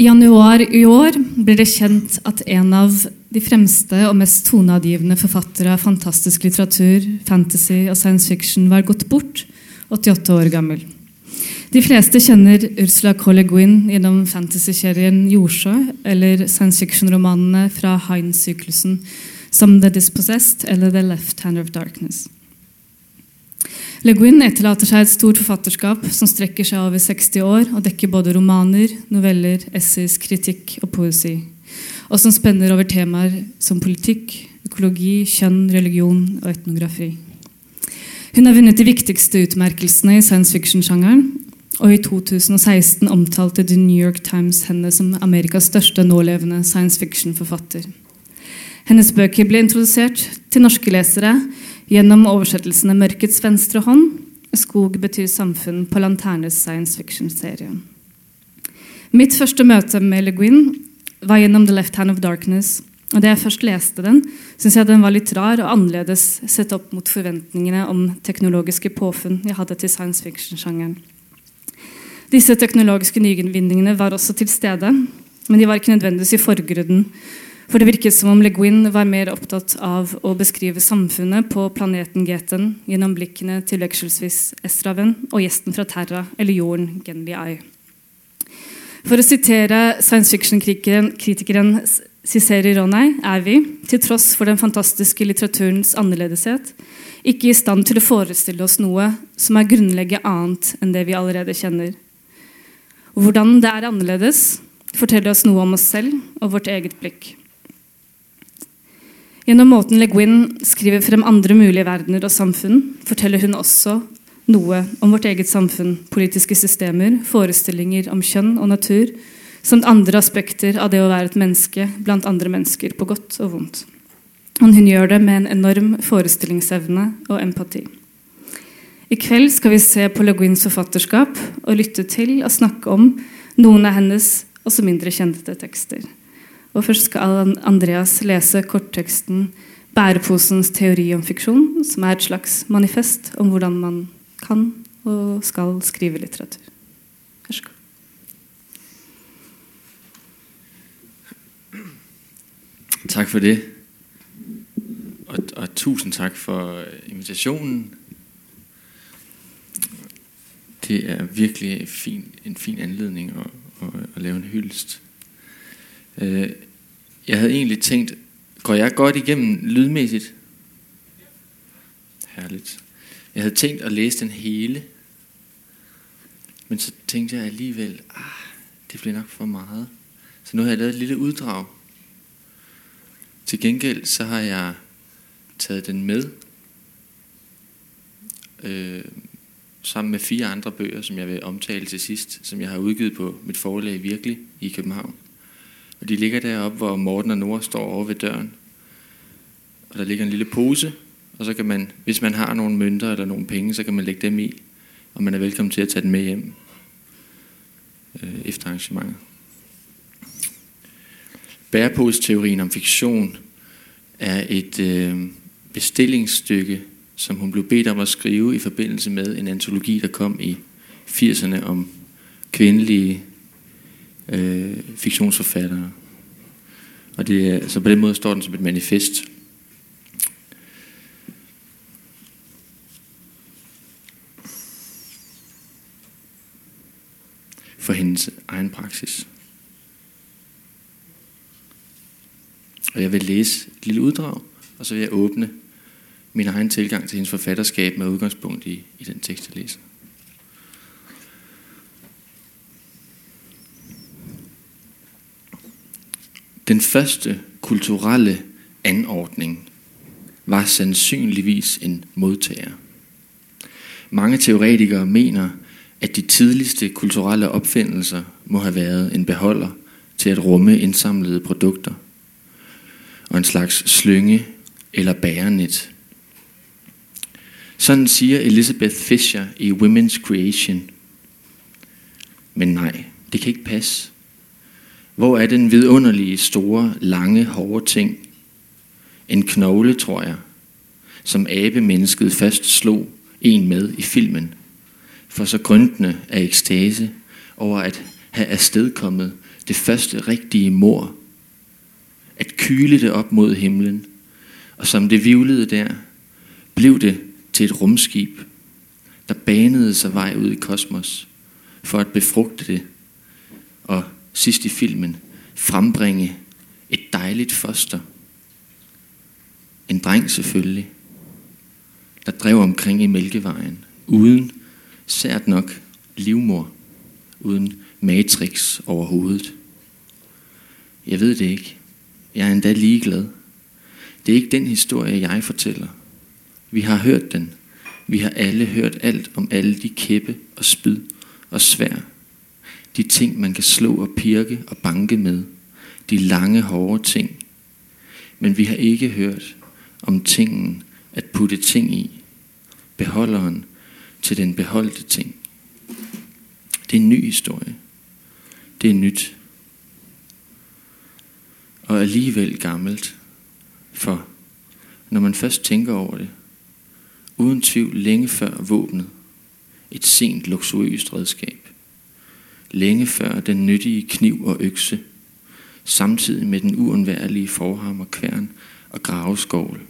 I januar i år ble det kjent at en av de fremste og mest toneavgivende forfattere av fantastisk litteratur, fantasy og science fiction var gått bort, 88 år gammel. De fleste kjenner Ursula K. Le Guin gjennom fantasyserien Jordsjø eller science fiction-romanene fra Heinz-syklusen som The Dispossessed eller The Left Hand of Darkness. Le Guin etterlater seg et stort forfatterskap som strekker seg over 60 år og dekker både romaner, noveller, essays, kritikk og poesi, og som spenner over temaer som politikk, økologi, kjønn, religion og etnografi. Hun har vunnet de viktigste utmerkelsene i science fiction-sjangeren, og i 2016 omtalte The New York Times henne som Amerikas største nålevende science fiction-forfatter. Hennes bøker ble introdusert til norske lesere gjennom oversettelsene 'Mørkets venstre hånd', 'Skog betyr samfunn' på Lanternes science fiction-serie. Mitt første møte med Le Guin var gjennom 'The Left Hand of Darkness'. Og Da jeg først leste den, syntes jeg den var litt rar og annerledes sett opp mot forventningene om teknologiske påfunn jeg hadde til science fiction-sjangeren. Disse teknologiske nyvinningene var også til stede, men de var ikke nødvendigvis i forgrunnen for det virket som om Le Guin var mer opptatt av å beskrive samfunnet på planeten Geten gjennom blikkene til vekselvis Estraven og gjesten fra Terra eller jorden Genli Ai. For å sitere science fiction-kritikeren Ciceri Ronay er vi, til tross for den fantastiske litteraturens annerledeshet, ikke i stand til å forestille oss noe som er grunnlegget annet enn det vi allerede kjenner. Hvordan det er annerledes, forteller oss noe om oss selv og vårt eget blikk. Gjennom måten Le Guin skriver frem andre mulige verdener og samfunn, forteller hun også noe om vårt eget samfunn, politiske systemer, forestillinger om kjønn og natur, samt andre aspekter av det å være et menneske blant andre mennesker, på godt og vondt. Og hun gjør det med en enorm forestillingsevne og empati. I kveld skal vi se på Le Guins forfatterskap og lytte til og snakke om noen av hennes også mindre kjente tekster. Og først skal Andreas lese kortteksten 'Bæreposens teori om fiksjon', som er et slags manifest om hvordan man kan og skal skrive litteratur. Vær så god. Tak for det. Og, og tusind tak for invitationen. Det er virkelig fin, en fin anledning at, at, at lave en hyldest. Øh, jeg havde egentlig tænkt, går jeg godt igennem lydmæssigt? Herligt. Jeg havde tænkt at læse den hele, men så tænkte jeg alligevel, ah, det bliver nok for meget. Så nu har jeg lavet et lille uddrag. Til gengæld så har jeg taget den med, øh, sammen med fire andre bøger, som jeg vil omtale til sidst, som jeg har udgivet på mit forlag Virkelig i København. Og de ligger deroppe, hvor Morten og Nora står over ved døren. Og der ligger en lille pose, og så kan man, hvis man har nogle mønter eller nogle penge, så kan man lægge dem i, og man er velkommen til at tage dem med hjem øh, efter arrangementet. Bærepose-teorien om fiktion er et øh, bestillingsstykke, som hun blev bedt om at skrive i forbindelse med en antologi, der kom i 80'erne om kvindelige øh, fiktionsforfattere. Og det, så på den måde står den som et manifest. For hendes egen praksis. Og jeg vil læse et lille uddrag, og så vil jeg åbne min egen tilgang til hendes forfatterskab med udgangspunkt i, i den tekst, jeg læser. Den første kulturelle anordning var sandsynligvis en modtager. Mange teoretikere mener, at de tidligste kulturelle opfindelser må have været en beholder til at rumme indsamlede produkter og en slags slynge eller bærenet. Sådan siger Elizabeth Fisher i Women's Creation. Men nej, det kan ikke passe. Hvor er den vidunderlige, store, lange, hårde ting? En knogle, tror jeg, som abemennesket fast slog en med i filmen, for så grøntende af ekstase over at have afstedkommet det første rigtige mor, at kyle det op mod himlen, og som det vivlede der, blev det til et rumskib, der banede sig vej ud i kosmos for at befrugte det, og sidst i filmen frembringe et dejligt foster. En dreng selvfølgelig, der drev omkring i Mælkevejen, uden sært nok livmor, uden matrix over hovedet. Jeg ved det ikke. Jeg er endda ligeglad. Det er ikke den historie, jeg fortæller. Vi har hørt den. Vi har alle hørt alt om alle de kæppe og spyd og svær. De ting, man kan slå og pirke og banke med. De lange, hårde ting. Men vi har ikke hørt om tingen at putte ting i. Beholderen til den beholdte ting. Det er en ny historie. Det er nyt. Og alligevel gammelt. For når man først tænker over det, uden tvivl længe før våbnet, et sent luksuriøst redskab. Længe før den nyttige kniv og økse, samtidig med den uundværlige forhammer, kværn og graveskål.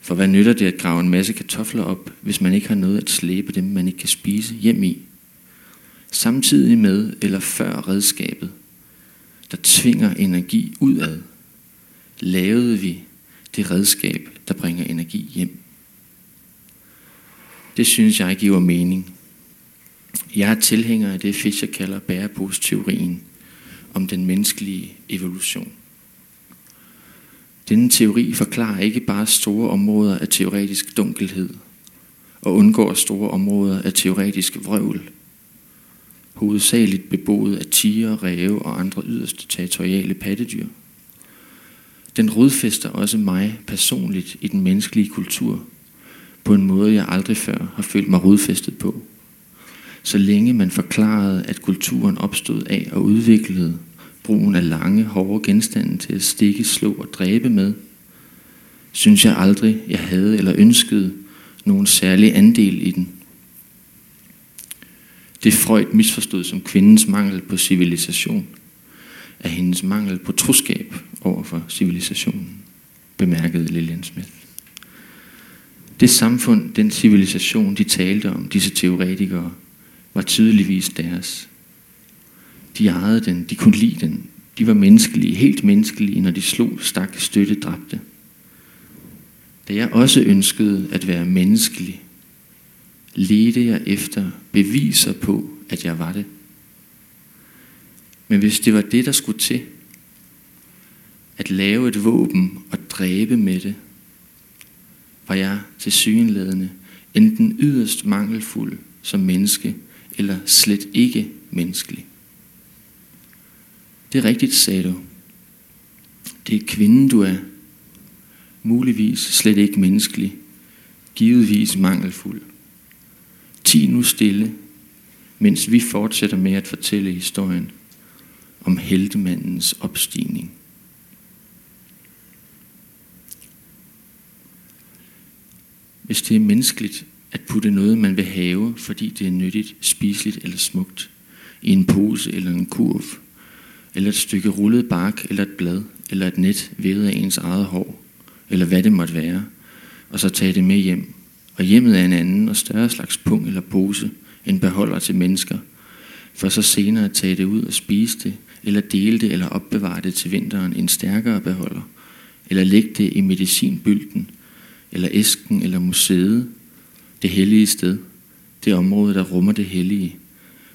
For hvad nytter det at grave en masse kartofler op, hvis man ikke har noget at slæbe dem, man ikke kan spise hjem i? Samtidig med eller før redskabet, der tvinger energi udad, lavede vi det redskab, der bringer energi hjem. Det synes jeg giver mening. Jeg er tilhænger af det, Fischer kalder bæreposteorien om den menneskelige evolution. Denne teori forklarer ikke bare store områder af teoretisk dunkelhed og undgår store områder af teoretisk vrøvl, hovedsageligt beboet af tiger, ræve og andre yderste territoriale pattedyr. Den rodfæster også mig personligt i den menneskelige kultur på en måde, jeg aldrig før har følt mig rodfæstet på. Så længe man forklarede, at kulturen opstod af og udviklede brugen af lange, hårde genstande til at stikke, slå og dræbe med, synes jeg aldrig, jeg havde eller ønskede nogen særlig andel i den. Det Freud misforstod som kvindens mangel på civilisation, er hendes mangel på troskab over for civilisationen, bemærkede Lillian Smith. Det samfund, den civilisation, de talte om, disse teoretikere, var tydeligvis deres. De ejede den, de kunne lide den. De var menneskelige, helt menneskelige, når de slog, stak, støtte, dræbte. Da jeg også ønskede at være menneskelig, ledte jeg efter beviser på, at jeg var det. Men hvis det var det, der skulle til, at lave et våben og dræbe med det, var jeg til synlædende enten yderst mangelfuld som menneske, eller slet ikke menneskelig. Det er rigtigt, sagde du. Det er kvinden, du er. Muligvis slet ikke menneskelig. Givetvis mangelfuld. Ti nu stille, mens vi fortsætter med at fortælle historien om heltemandens opstigning. Hvis det er menneskeligt at putte noget, man vil have, fordi det er nyttigt, spiseligt eller smukt, i en pose eller en kurv, eller et stykke rullet bark eller et blad, eller et net vævet af ens eget hår, eller hvad det måtte være, og så tage det med hjem. Og hjemmet er en anden og større slags pung eller pose, en beholder til mennesker, for så senere at tage det ud og spise det, eller dele det eller opbevare det til vinteren en stærkere beholder, eller lægge det i medicinbylden, eller æsken eller museet, det hellige sted, det område, der rummer det hellige,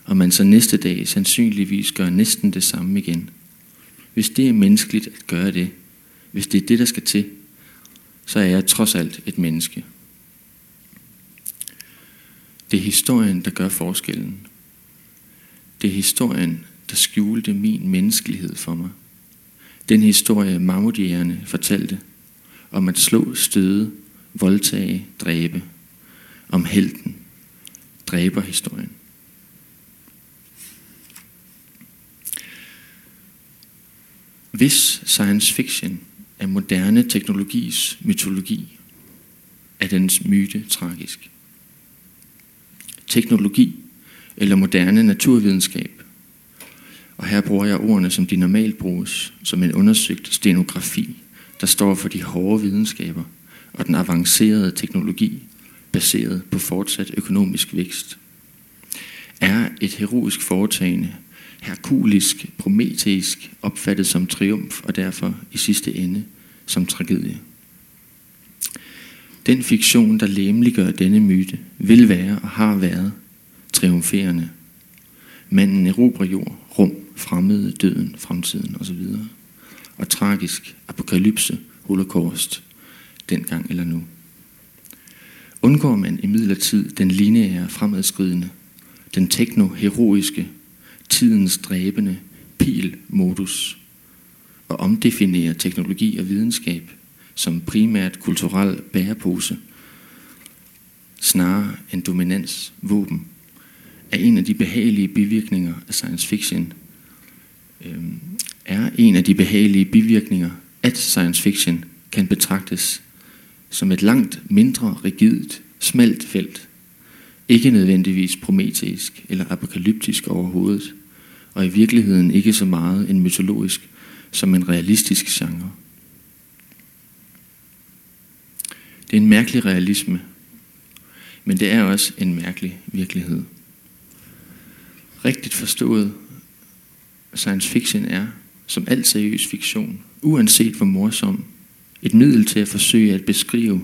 og man så næste dag sandsynligvis gør næsten det samme igen. Hvis det er menneskeligt at gøre det, hvis det er det, der skal til, så er jeg trods alt et menneske. Det er historien, der gør forskellen. Det er historien, der skjulte min menneskelighed for mig. Den historie, mammutjægerne fortalte om at slå, støde, voldtage, dræbe. Om helten, dræber historien. Hvis science fiction er moderne teknologis mytologi, er dens myte tragisk. Teknologi eller moderne naturvidenskab Og her bruger jeg ordene, som de normalt bruges, som en undersøgt stenografi, der står for de hårde videnskaber og den avancerede teknologi, baseret på fortsat økonomisk vækst. Er et heroisk foretagende, herkulisk, prometeisk, opfattet som triumf og derfor i sidste ende som tragedie. Den fiktion, der læmeliggør denne myte, vil være og har været triumferende. Manden erobrer jord, rum, fremmede, døden, fremtiden osv. Og tragisk, apokalypse, holocaust, dengang eller nu. Undgår man i midlertid den lineære fremadskridende, den teknoheroiske, tidens dræbende pil-modus, og omdefinerer teknologi og videnskab som primært kulturel bærepose, snarere end dominans våben, er en af de behagelige bivirkninger af science fiction, øhm, er en af de behagelige bivirkninger, at science fiction kan betragtes som et langt mindre rigidt, smalt felt, ikke nødvendigvis prometisk eller apokalyptisk overhovedet, og i virkeligheden ikke så meget en mytologisk som en realistisk genre. Det er en mærkelig realisme, men det er også en mærkelig virkelighed. Rigtigt forstået, science fiction er, som al seriøs fiktion, uanset hvor morsom, et middel til at forsøge at beskrive,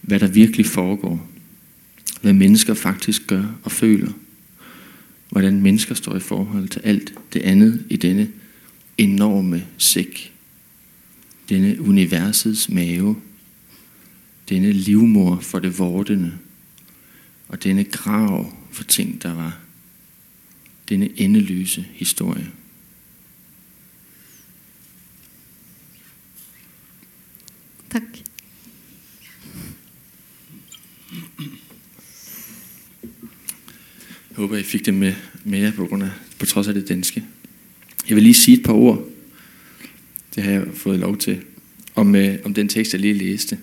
hvad der virkelig foregår. Hvad mennesker faktisk gør og føler. Hvordan mennesker står i forhold til alt det andet i denne enorme sæk. Denne universets mave. Denne livmor for det vortende. Og denne grav for ting, der var. Denne endeløse historie. Tak. Jeg håber, I fik det med, mere på, grund af, på trods af det danske. Jeg vil lige sige et par ord. Det har jeg fået lov til. Om, øh, om den tekst, jeg lige læste.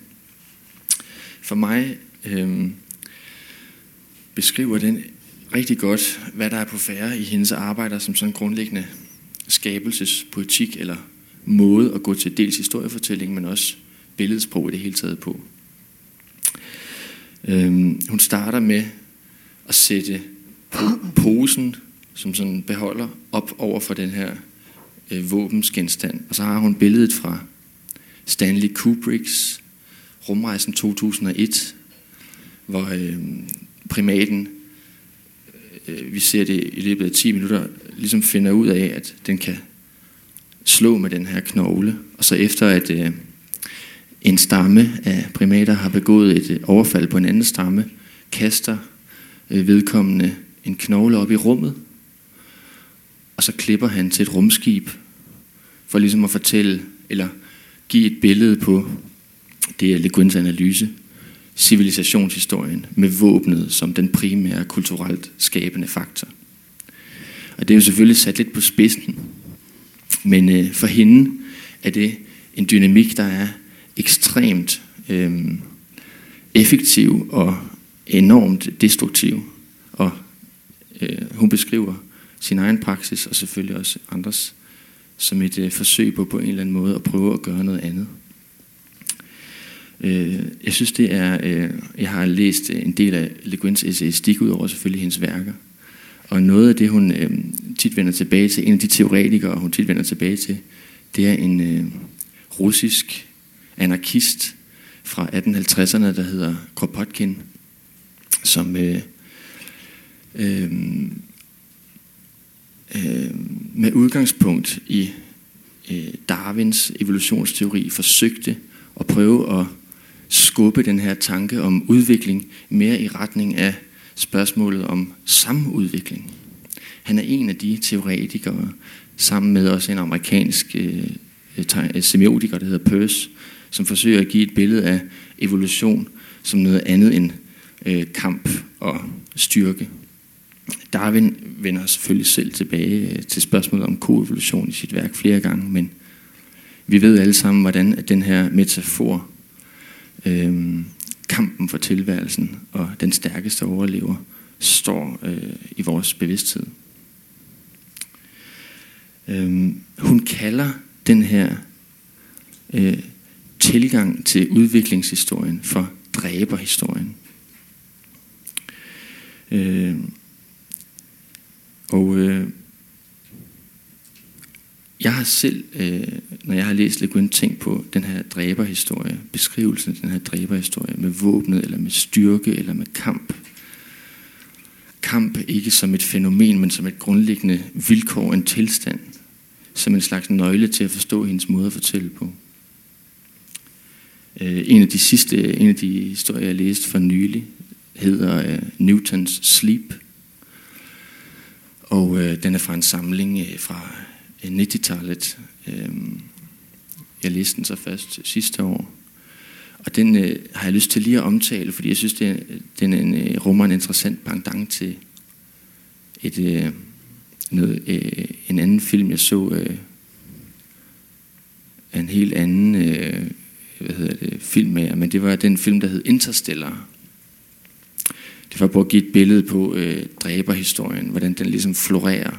For mig øh, beskriver den rigtig godt, hvad der er på færre i hendes arbejder som sådan grundlæggende skabelsespolitik eller måde at gå til dels historiefortælling, men også billedsprog i det hele taget på. Øhm, hun starter med at sætte posen, som sådan beholder, op over for den her øh, våbensgenstand. Og så har hun billedet fra Stanley Kubricks Rumrejsen 2001, hvor øhm, øh, primaten, øh, vi ser det i løbet af 10 minutter, ligesom finder ud af, at den kan slå med den her knogle. Og så efter at øh, en stamme af primater har begået et øh, overfald på en anden stamme, kaster øh, vedkommende en knogle op i rummet, og så klipper han til et rumskib, for ligesom at fortælle, eller give et billede på, det er Le Guins analyse, civilisationshistorien med våbnet som den primære kulturelt skabende faktor. Og det er jo selvfølgelig sat lidt på spidsen, men øh, for hende er det en dynamik, der er ekstremt øh, effektiv og enormt destruktiv. Og øh, hun beskriver sin egen praksis, og selvfølgelig også andres, som et øh, forsøg på på en eller anden måde at prøve at gøre noget andet. Øh, jeg synes det er, øh, jeg har læst en del af Le Guins essayistik, ud over selvfølgelig hendes værker. Og noget af det, hun øh, tit vender tilbage til, en af de teoretikere, hun tit vender tilbage til, det er en øh, russisk anarkist fra 1850'erne, der hedder Kropotkin, som øh, øh, øh, med udgangspunkt i øh, Darwins evolutionsteori forsøgte at prøve at skubbe den her tanke om udvikling mere i retning af spørgsmålet om samudvikling. Han er en af de teoretikere, sammen med også en amerikansk øh, øh semiotiker, der hedder Peirce, som forsøger at give et billede af evolution som noget andet end øh, kamp og styrke. Darwin vender selvfølgelig selv tilbage øh, til spørgsmålet om koevolution i sit værk flere gange, men vi ved alle sammen, hvordan at den her metafor, øh, kampen for tilværelsen og den stærkeste overlever, står øh, i vores bevidsthed. Øh, hun kalder den her øh, tilgang til udviklingshistorien for dræberhistorien. Øh, og øh, jeg har selv, øh, når jeg har læst Le Guin, tænkt på den her dræberhistorie, beskrivelsen af den her dræberhistorie med våbnet, eller med styrke, eller med kamp. Kamp ikke som et fænomen, men som et grundlæggende vilkår, en tilstand, som en slags nøgle til at forstå hendes måde at fortælle på. Øh, en af de sidste, en af de historier, jeg læste for nylig, hedder øh, Newtons Sleep. Og øh, den er fra en samling øh, fra 90-tallet. Øh, øhm, jeg læste den så først sidste år. Og den øh, har jeg lyst til lige at omtale, fordi jeg synes, det, den en, øh, rummer en interessant pendant til et, øh, noget, øh, en anden film, jeg så øh, en helt anden øh, hvad hedder det, film med, men det var den film, der hed Interstellar. Det var på at give et billede på øh, dræberhistorien, hvordan den ligesom florerer.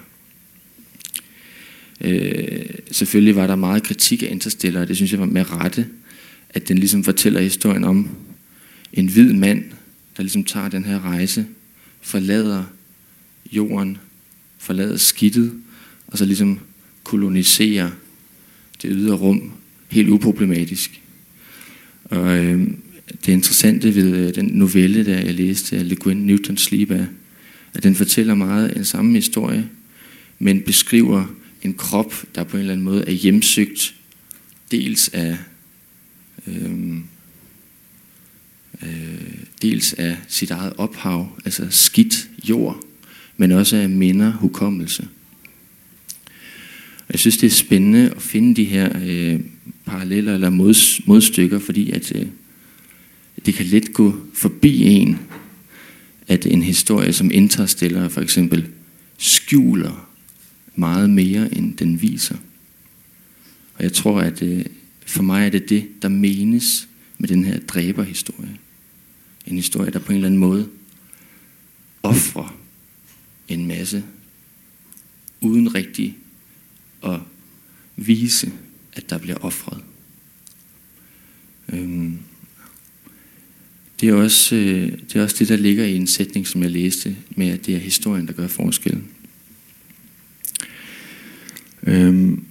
Øh, selvfølgelig var der meget kritik af Interstellar, og det synes jeg var med rette, at den ligesom fortæller historien om en hvid mand, der ligesom tager den her rejse, forlader jorden, forlader skidtet, og så ligesom koloniserer det ydre rum helt uproblematisk. Og øh, det interessante ved øh, den novelle, der jeg læste af Le Guin Newton Sleep, er, at den fortæller meget af den samme historie, men beskriver en krop, der på en eller anden måde er hjemsøgt, dels af øh, øh, dels af sit eget ophav, altså skidt jord, men også af minder, hukommelse. Jeg synes, det er spændende at finde de her øh, paralleller eller mod, modstykker, fordi at øh, det kan let gå forbi en, at en historie som Interstellar for eksempel skjuler meget mere, end den viser. Og jeg tror, at øh, for mig er det det, der menes med den her dræberhistorie. En historie, der på en eller anden måde offrer en masse, uden rigtig at vise, at der bliver offret. Øhm, det, er også, øh, det er også det, der ligger i en sætning, som jeg læste, med at det er historien, der gør forskellen. Øhm,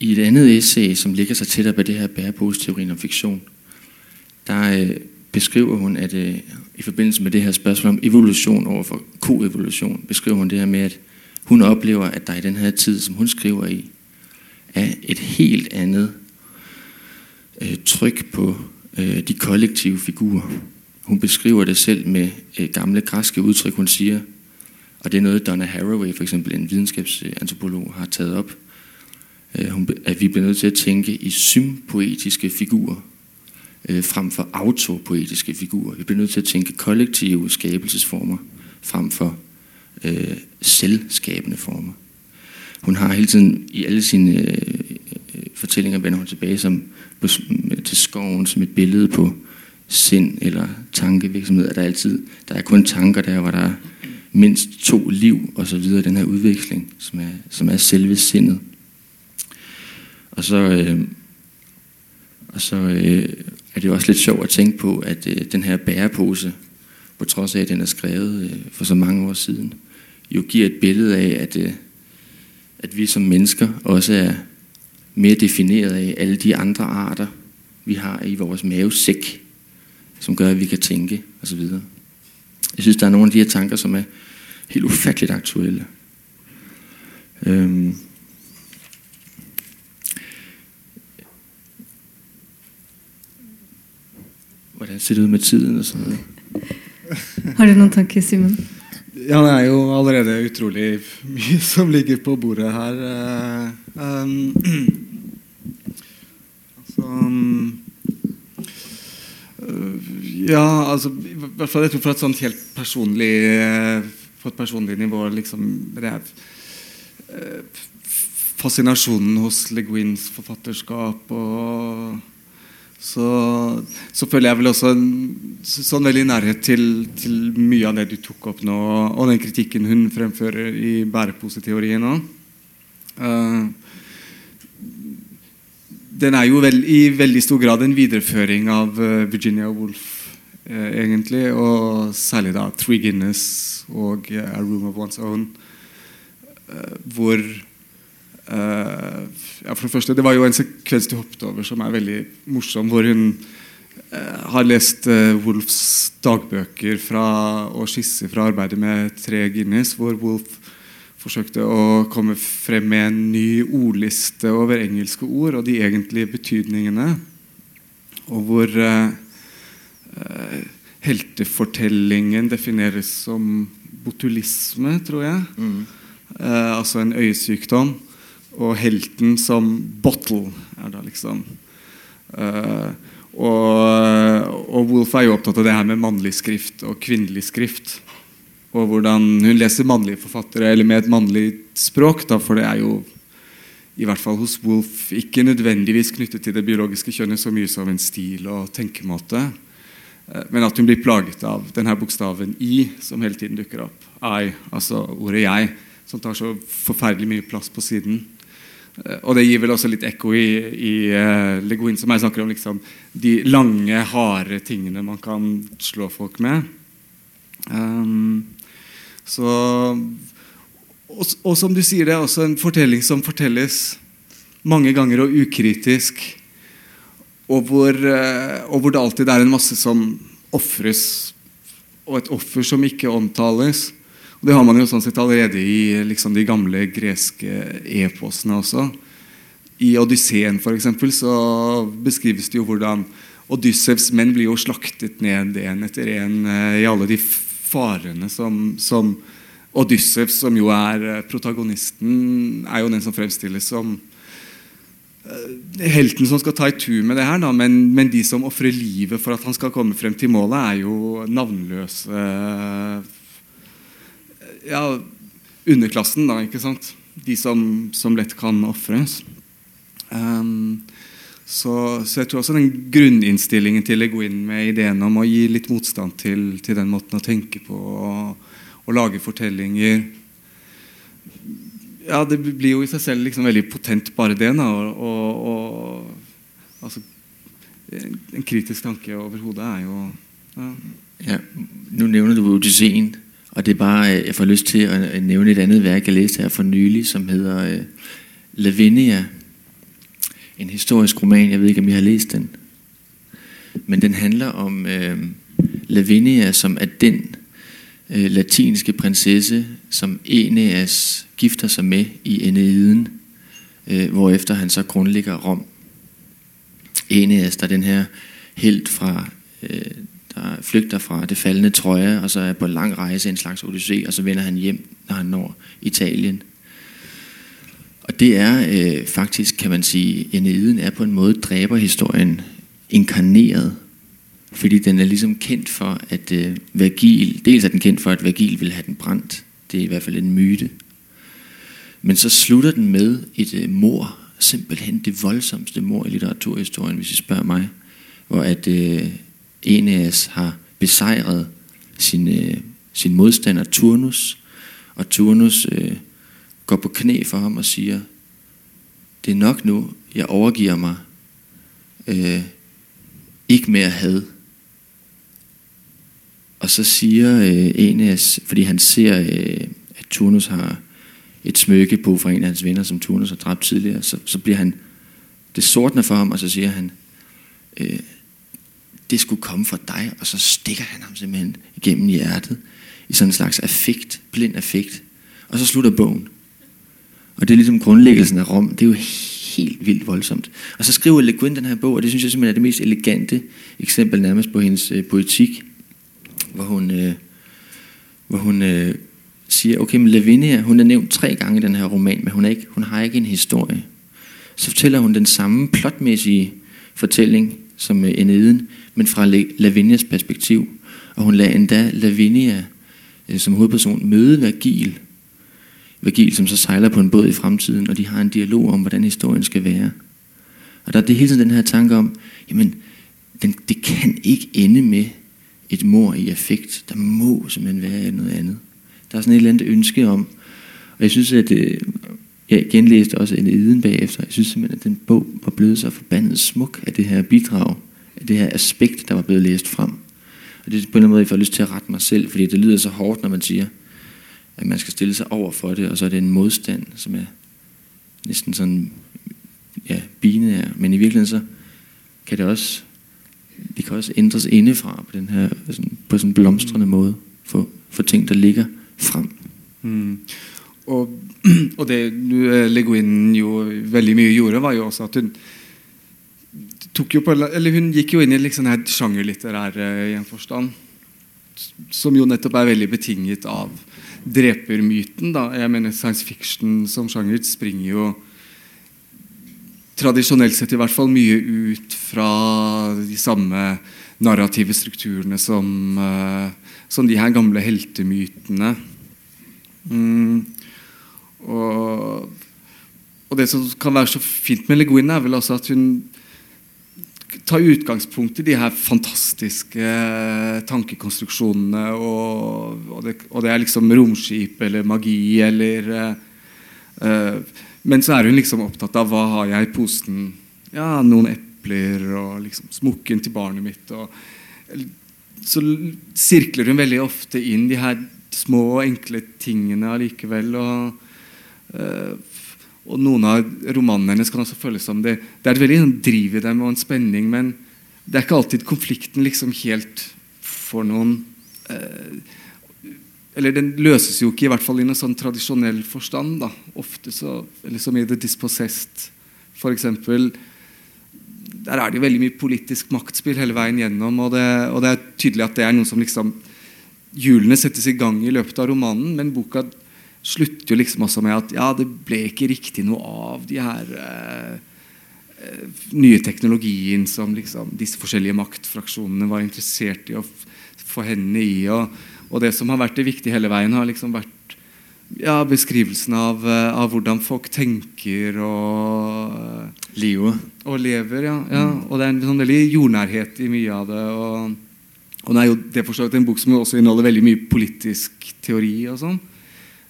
I et andet essay, som ligger sig tættere på det her bæreposteorien om fiktion, der øh, beskriver hun, at øh, i forbindelse med det her spørgsmål om evolution overfor koevolution, beskriver hun det her med, at hun oplever, at der i den her tid, som hun skriver i, er et helt andet øh, tryk på øh, de kollektive figurer. Hun beskriver det selv med øh, gamle græske udtryk, hun siger, og det er noget, Donna Haraway, for eksempel en videnskabsantropolog, har taget op, øh, hun, at vi bliver nødt til at tænke i sympoetiske figurer, øh, frem for autopoetiske figurer. Vi bliver nødt til at tænke kollektive skabelsesformer, frem for øh, selvskabende former. Hun har hele tiden i alle sine øh, øh fortællinger vender hun tilbage som, på, til skoven som et billede på sind eller tankevirksomhed. der der, altid, der er kun tanker der, hvor der er mindst to liv og så videre. Den her udveksling, som er, som er selve sindet. Og så, øh, og så øh, er det også lidt sjovt at tænke på, at øh, den her bærepose, på trods af, at den er skrevet øh, for så mange år siden, jo giver et billede af, at, øh, at vi som mennesker også er mere defineret af alle de andre arter, vi har i vores mavesæk, som gør, at vi kan tænke osv. Jeg synes, der er nogle af de her tanker, som er helt ufatteligt aktuelle. Øhm. Hvordan ser det ud med tiden og sådan noget? Har du nogle tanker, Simon? Ja, det er jo allerede utrolig mye som ligger på bordet her. eh, Um, altså um, Ja, altså i hvert fall jeg tror fra et sånt helt personlig eh, På et personlig nivå liksom det er, eh, Fascinasjonen hos Le Guins forfatterskap og så, så føler jeg vel også en så- sånn veldig nærhet til, til mye av det du tok opp nå, og den kritikken hun fremfører i bæreposeteorien òg. Uh, eh, den er jo vel, i veldig stor grad en videreføring av uh, Virginia Woolf, uh, egentlig. Og særlig da Three Guinness og A Room of One's Own. hvor ja, For det første, det var jo en sekvens du hoppet over som er veldig morsom, hvor hun har lest Wolfs dagbøker fra, og skisser fra arbeidet med Tre Guinness, hvor Wolf forsøkte å komme frem med en ny ordliste over engelske ord og de egentlige betydningene. Og hvor eh, eh, heltefortellingen defineres som botulisme, tror jeg. Mm. Eh, altså en øyesykdom. Og helten som bottle, er da liksom. Eh, og, og Wolf er jo opptatt av det her med mannlig skrift og kvinnelig skrift og hvordan hun leser mannlige forfattere eller med et mannlig språk. Da, for det er jo i hvert fall hos Wolf ikke nødvendigvis knyttet til det biologiske kjønnet så mye som en stil og tenkemåte. Eh, men at hun blir plaget av denne bokstaven I, som hele tiden dukker opp. I, altså ordet jeg, som tar så forferdelig mye plass på siden. Eh, og det gir vel også litt ekko i, i eh, uh, Le Guin, som jeg snakker om liksom, de lange, harde tingene man kan slå folk med. Um, så, og, og, som du sier, det er også en fortelling som fortelles mange ganger og ukritisk. Og hvor, uh, og hvor det alltid er en masse som ofres, og et offer som ikke omtales. Det har man jo sånn sett allerede i liksom, de gamle greske eposene også. I Odysseen for eksempel, så beskrives det jo hvordan Odyssevs menn blir jo slaktet ned en etter en eh, i alle de farene som, som Odyssevs, som jo er eh, protagonisten, er jo den som fremstilles som eh, helten som skal ta i tur med det her. Da, men, men, de som ofrer livet for at han skal komme frem til målet, er jo navnløse Ja, underklassen, da. ikke sant? De som, som lett kan ofres. Um, ehm, så, så, jeg tror også den grunninnstillingen til gå Guin med ideen om å gi litt motstand til, til den måten å tenke på og, og, lage fortellinger Ja, det blir jo i seg selv liksom veldig potent, bare det. Da, og, og, altså, en kritisk tanke over er jo ja. ja. Nu nævner du Odysseen, og det er bare, øh, jeg får lyst til at nævne et andet værk, jeg læste her for nylig, som hedder øh, Lavinia en historisk roman. Jeg ved ikke, om I har læst den. Men den handler om øh, Lavinia, som er den øh, latinske prinsesse, som Eneas gifter sig med i Eneiden, øh, hvorefter han så grundlægger Rom. Eneas, der er den her helt fra, øh, der flygter fra det faldende trøje, og så er på en lang rejse, en slags odyssé, og så vender han hjem, når han når Italien. Og det er øh, faktisk, kan man sige, Eneiden er på en måde dræberhistorien inkarneret. Fordi den er ligesom kendt for, at øh, Vergil, dels er den kendt for, at Vergil vil have den brændt. Det er i hvert fald en myte. Men så slutter den med et øh, mor, simpelthen det voldsomste mor i litteraturhistorien, hvis I spørger mig. Hvor at øh, Eneas har besejret sin, øh, sin modstander Turnus, og Turnus øh, går på knæ for ham og siger, det er nok nu, jeg overgiver mig. Øh, ikke mere had. Og så siger øh, Enes, fordi han ser, øh, at Turnus har et smykke på fra en af hans venner, som Turnus har dræbt tidligere, så, så bliver han, det sortner for ham, og så siger han, øh, det skulle komme fra dig, og så stikker han ham simpelthen igennem hjertet, i sådan en slags affekt, blind affekt. Og så slutter bogen. Og det er ligesom grundlæggelsen af Rom. Det er jo helt vildt voldsomt. Og så skriver Le Guin den her bog, og det synes jeg simpelthen er det mest elegante eksempel nærmest på hendes øh, poetik, hvor hun, øh, hvor hun øh, siger, okay, men Lavinia, hun er nævnt tre gange i den her roman, men hun, er ikke, hun har ikke en historie. Så fortæller hun den samme plotmæssige fortælling som øh, Eneden, men fra Lavinias perspektiv. Og hun lader endda Lavinia øh, som hovedperson møde Vergil, Virgil, som så sejler på en båd i fremtiden, og de har en dialog om, hvordan historien skal være. Og der er det hele tiden den her tanke om, jamen, den, det kan ikke ende med et mor i affekt. Der må simpelthen være noget andet. Der er sådan et eller andet ønske om, og jeg synes, at øh, jeg genlæste også en Eden bagefter. Jeg synes simpelthen, at den bog var blevet så forbandet smuk af det her bidrag, af det her aspekt, der var blevet læst frem. Og det er på en eller anden måde, jeg får lyst til at rette mig selv, fordi det lyder så hårdt, når man siger, at man skal stille sig over for det, og så er det en modstand, som er næsten sådan, ja, binær. Men i virkeligheden så kan det også, det kan også ændres indefra på den her, sådan, på sådan en blomstrende måde, for, for ting, der ligger frem. Mm. Og, og det eh, Le Guin jo veldig mye gjorde, var jo også at hun tok jo på, eller hun gikk jo inn i liksom her sjangerlitterær eh, i en forstand. Som jo nettopp er veldig betinget av drepermyten. da. Jeg mener Science fiction som sjanger springer jo tradisjonelt sett i hvert fall mye ut fra de samme narrative strukturene som, eh, som de her gamle heltemytene. Mm. Og, og, det som kan være så fint med Le Guin, er vel også at hun tar utgangspunkt i de her fantastiske eh, tankekonstruksjonene. Og, og, det, og det, er liksom romskip eller magi eller uh, Men så er hun liksom opptatt av hva har jeg i posen. Ja, noen epler og liksom smokken til barnet mitt. Og, så sirkler hun veldig ofte inn de her små, enkle tingene allikevel. Og, uh, Eh, og noen av romanene hennes kan også føles som det, det er et veldig driv i dem og en spenning, men det er ikke alltid konflikten liksom helt får noen uh, Eller den løses jo ikke, i hvert fall i noen sånn tradisjonell forstand. da, Ofte så, eller som i The Dispossessed, f.eks. Der er det jo veldig mye politisk maktspill hele veien gjennom, og det, og det er tydelig at det er noe som liksom Hjulene settes i gang i løpet av romanen, men boka slutter jo liksom også med at ja, det ble ikke riktig noe av de her eh, nye teknologien som liksom disse forskjellige maktfraksjonene var interessert i å få hendene i. Og, og, det som har vært det viktige hele veien, har liksom vært ja, beskrivelsen av, av, hvordan folk tenker og Livet. Og lever, ja. ja. Og det er en sånn veldig jordnærhet i mye av det. og og det er jo det forslaget en bok som også inneholder veldig mye politisk teori og sånn.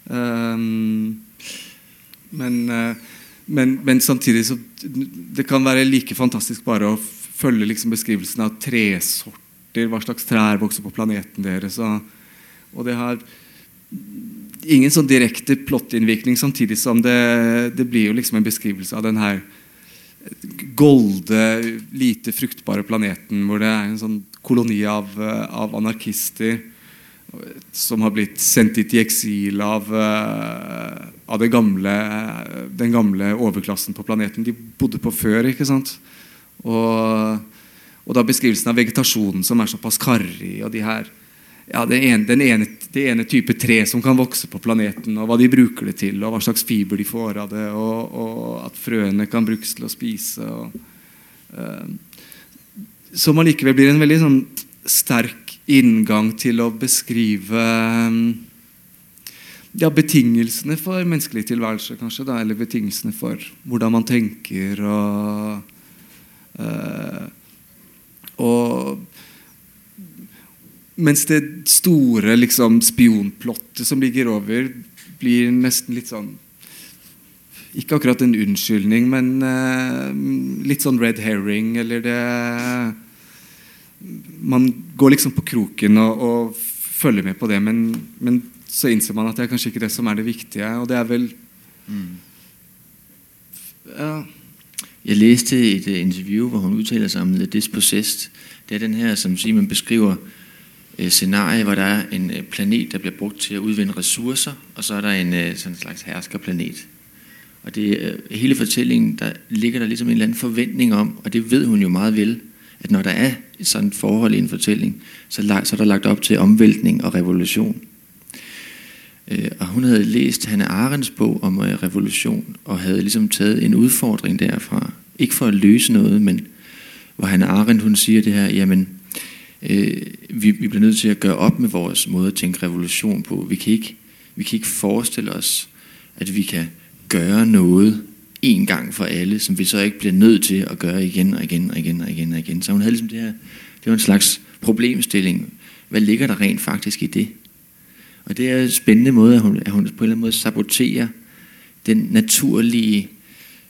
Um, men, uh, men, men, samtidig så Det kan være like fantastisk bare å følge liksom beskrivelsen av tresorter, hva slags trær vokser på planeten deres. Og, og det har ingen sånn direkte plottinnvirkning, samtidig som det, det blir jo liksom en beskrivelse av den her golde, lite fruktbare planeten hvor det er en sånn koloni av, av anarkister som har blitt sendt dit i eksil av, eh, av det gamle, den gamle overklassen på planeten de bodde på før. ikke sant? Og, og da beskrivelsen av vegetasjonen som er såpass karrig, og de her ja, det ene, den ene, det ene type tre som kan vokse på planeten, og hva de bruker det til, og hva slags fiber de får av det, og, og at frøene kan brukes til å spise. Og, uh, som allikevel blir en veldig sånn sterk inngang til å beskrive um, ja, betingelsene for menneskelig tilværelse, kanskje. Da, eller betingelsene for hvordan man tenker og uh, Og mens det store liksom, spionplottet som ligger over, blir nesten litt sånn Ikke akkurat en unnskyldning, men uh, litt sånn red herring, eller det man går liksom på kroken og, og følger med på det, men, men, så innser man at det er kanskje ikke det som er det viktige. Og det er vel mm. ja. Jeg leste et øh, interview hvor hun uttaler seg om The Dispossessed. Det er den her som Simon beskriver øh, scenarie, hvor der er en øh, planet, der bliver brugt til at udvinde ressourcer, og så er der en sådan en slags herskerplanet. Og det hele fortællingen, der ligger der ligesom en eller anden forventning om, og det ved hun jo meget vel, at når der er et sådan forhold i en fortælling, så, så er der lagt op til omvæltning og revolution. Øh, og hun havde læst Hanne Arends bog om øh, revolution, og havde ligesom taget en udfordring derfra. Ikke for at løse noget, men hvor Hanne Arendt hun siger det her, jamen øh, vi, vi bliver nødt til at gøre op med vores måde at tænke revolution på. Vi kan ikke, vi kan ikke forestille os, at vi kan gøre noget en gang for alle, som vi så ikke bliver nødt til at gøre igen og igen og igen og igen og igen. Så hun havde ligesom det her, det var en slags problemstilling. Hvad ligger der rent faktisk i det? Og det er en spændende måde, at hun, at hun på en eller anden måde saboterer den naturlige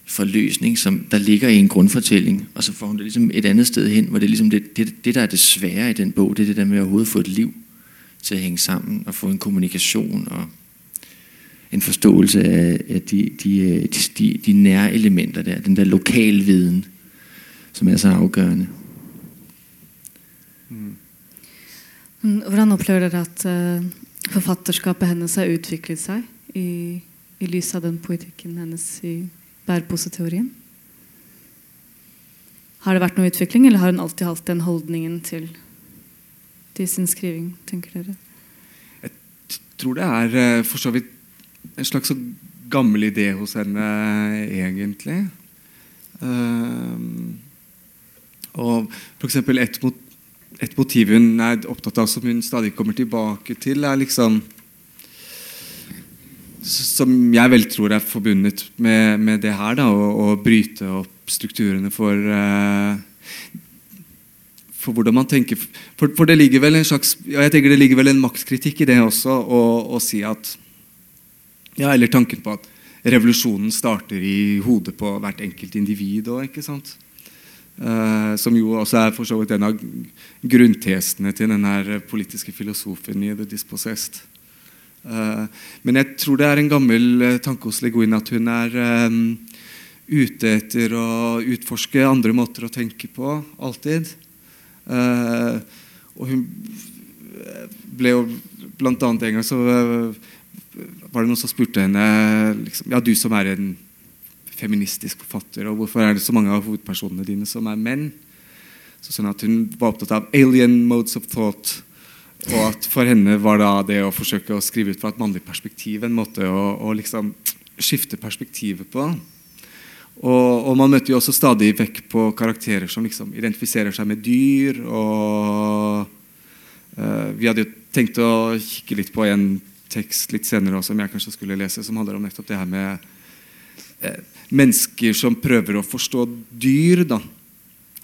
forløsning, som der ligger i en grundfortælling, og så får hun det ligesom et andet sted hen, hvor det er ligesom det, det, det der er det svære i den bog, det er det der med at overhovedet få et liv til at hænge sammen, og få en kommunikation og en forståelse af, af de, de, de, de nære elementer der, den der lokal viden, som er så afgørende. Mm. Hvordan oplever dere at uh, forfatterskapet hennes har utviklet seg i, i lys av den poetikken hennes i bæreposeteorien? Har det vært noe utvikling, eller har hun alltid hatt den holdningen til, til sin skriving, tenker dere? Jeg tror det er eh, for så vidt en slags så gammel idé hos henne, egentlig. Uh, og for eksempel et, mot, et motiv hun er opptatt av, som hun stadig kommer tilbake til, er liksom som jeg vel tror er forbundet med, med det her, da, å, å, bryte opp strukturene for uh, for hvordan man tenker for, for, det ligger vel en slags ja, jeg tenker det ligger vel en makskritikk i det også, å, å si at ja, Eller tanken på at revolusjonen starter i hodet på hvert enkelt individ òg, ikke sant? Uh, som jo også er for så vidt en av grunntesene til den politiske filosofen i The Dispossessed. Uh, men jeg tror det er en gammel eh, tanke hos Leguin at hun er um, ute etter å utforske andre måter å tenke på, alltid. Uh, og hun ble jo blant annet en gang så var det noen som spurte henne liksom, Ja, du som er en feministisk forfatter, og hvorfor er det så mange av hovedpersonene dine som er menn? Så sånn at Hun var opptatt av alien modes of thought og at for henne var da det å forsøke å skrive ut fra et mannlig perspektiv en måte å, å liksom skifte perspektivet på. Og, og, man møter jo også stadig vekk på karakterer som liksom identifiserer seg med dyr. Og uh, vi hadde jo tenkt å kikke litt på en tekst litt senere også, som jeg kanskje skulle lese, som handler om nettopp det her med eh, mennesker som prøver å forstå dyr. da,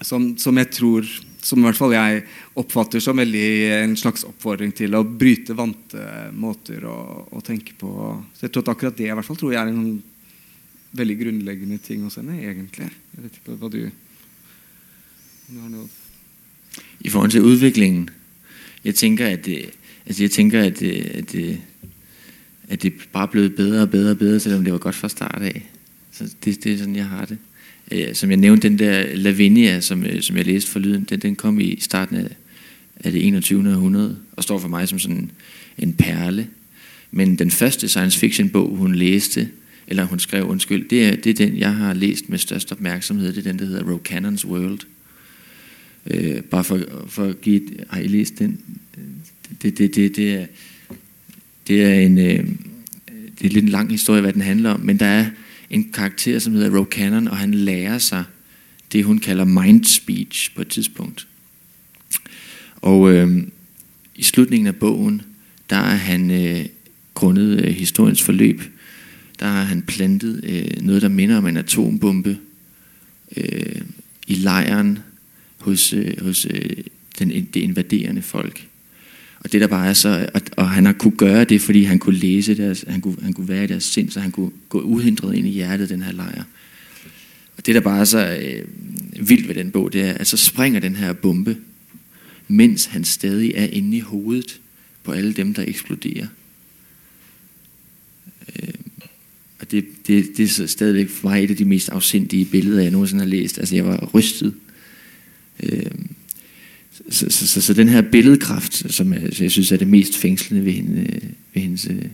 som, som jeg tror som i hvert fall jeg oppfatter som veldig eh, en slags oppfordring til å bryte vante eh, måter å, å tenke på. Så jeg tror at akkurat det i hvert fall tror jeg er en veldig grunnleggende ting hos henne, egentlig. Jeg vet ikke hva du, du har noe I forhold til utviklingen Jeg tenker at det, altså jeg tænker, at det, at det, at det bare er blevet bedre og bedre og bedre, selvom det var godt fra start af. Så det, det er sådan, jeg har det. Øh, som jeg nævnte, den der Lavinia, som, øh, som jeg læste for lyden, den, den kom i starten af, af det 21. århundrede, og står for mig som sådan en perle. Men den første science fiction bog, hun læste, eller hun skrev, undskyld, det er, det er den, jeg har læst med størst opmærksomhed. Det er den, der hedder Rokannons World. Øh, bare for, for at give et, har I læst den? Øh, det, det, det, det, er, det er en øh, det er lidt en lang historie, hvad den handler om, men der er en karakter, som hedder Ro Cannon, og han lærer sig det, hun kalder mind speech på et tidspunkt. Og øh, i slutningen af bogen, der er han øh, grundet øh, historiens forløb, der har han plantet øh, noget, der minder om en atombombe øh, i lejren hos, øh, hos øh, den, det invaderende folk. Og det der bare er så, og, og han har kunne gøre det, fordi han kunne læse deres, han kunne, han kunne være i deres sind, så han kunne gå uhindret ind i hjertet den her lejr. Og det der bare er så øh, vildt ved den bog, det er, at så springer den her bombe, mens han stadig er inde i hovedet på alle dem, der eksploderer. Øh, og det, det, det er så stadigvæk for mig et af de mest afsindige billeder, jeg nogensinde har læst. Altså jeg var rystet. Øh, så, så, så, så den her billedkraft, som jeg, jeg synes er det mest fængslende ved, hende, ved, hendes, ved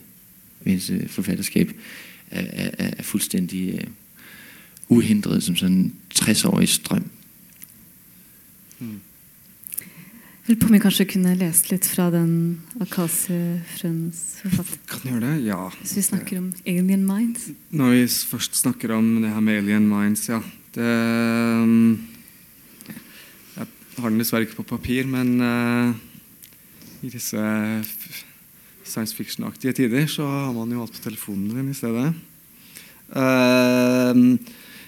hendes forfatterskab, er, er, er fuldstændig uh, uhindret som sådan en 60-årig strøm. Mm. Jeg på om vi kanskje kunne lest litt fra den Akasiefrøens forfatter. Kan gjøre det, ja. Hvis vi snakker om Alien Minds? Når vi først snakker om det her med Alien Minds, ja. Det... Um har den dessverre ikke på papir, men uh, i disse eh, science fiction-aktige tider så har man jo alt på telefonen din i stedet. Uh,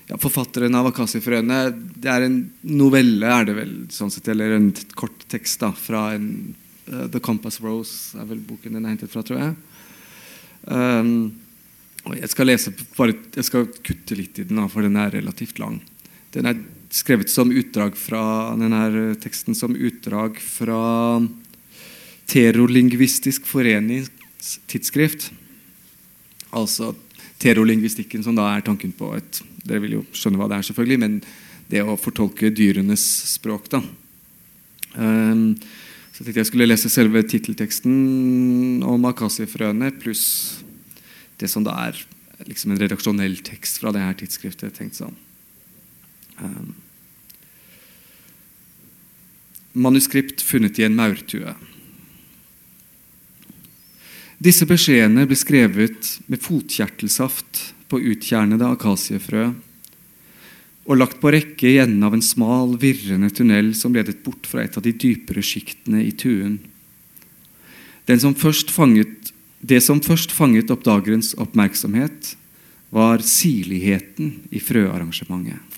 ja, forfatteren av Akasifrøene Det er en novelle, er det vel, sånn sett, eller en kort tekst da, fra en, uh, The Compass Rose er vel boken den er hentet fra, tror jeg. Um, Jeg skal, lese, bare, jeg skal kutte litt i den, for den er relativt lang. Den er skrevet som utdrag fra denne eh, teksten som utdrag fra Terolingvistisk forenings tidsskrift. Altså terolingvistikken, som da er tanken på et Dere vil jo skjønne hva det er, selvfølgelig, men det å fortolke dyrenes språk. da. Um, så jeg tenkte jeg skulle lese selve tittelteksten om akasiefrøene pluss det som da er liksom en redaksjonell tekst fra det her tidsskriftet. tenkt sånn. Ehm, manuskript funnet i en maurtue. Disse beskjedene ble skrevet med fotkjertelsaft på utkjernede akasiefrø og lagt på rekke i enden av en smal, virrende tunnel som ledet bort fra et av de dypere sjiktene i tuen. Den Som fanget, det som først fanget oppdagerens oppmerksomhet, var sirligheten i frøarrangementet.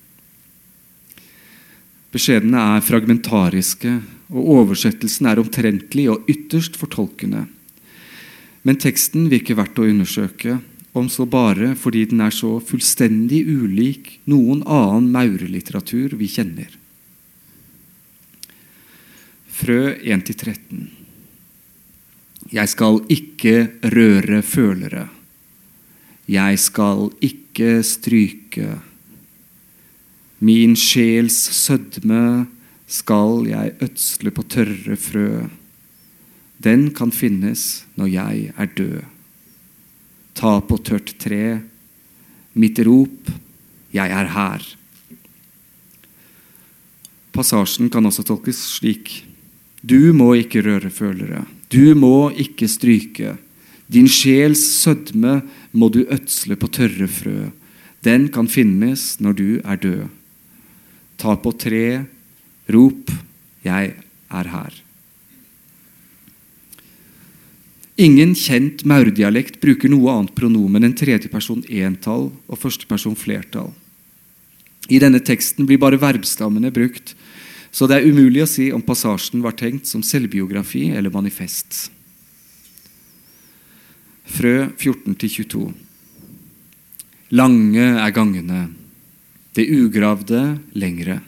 Beskjedene er fragmentariske, og oversettelsen er omtrentlig og ytterst fortolkende. Men teksten virker verdt å undersøke, om så bare fordi den er så fullstendig ulik noen annen maurelitteratur vi kjenner. Frø 1-13 Jeg skal ikke røre følere. Jeg skal ikke stryke. Min sjels sødme skal jeg ødsle på tørre frø. Den kan finnes når jeg er død ta på tørt tre. Mitt rop, jeg er her. Passasjen kan også tolkes slik. Du må ikke røre følere. Du må ikke stryke. Din sjels sødme må du ødsle på tørre frø. Den kan finnes når du er død. Ta på tre, rop, jeg er her. Ingen kjent maurdialekt bruker noe annet pronomen enn tredjeperson entall og førsteperson flertall. I denne teksten blir bare verbstammene brukt, så det er umulig å si om passasjen var tenkt som selvbiografi eller manifest. Frø 14-22 Lange er gangene, det ugravde lengre.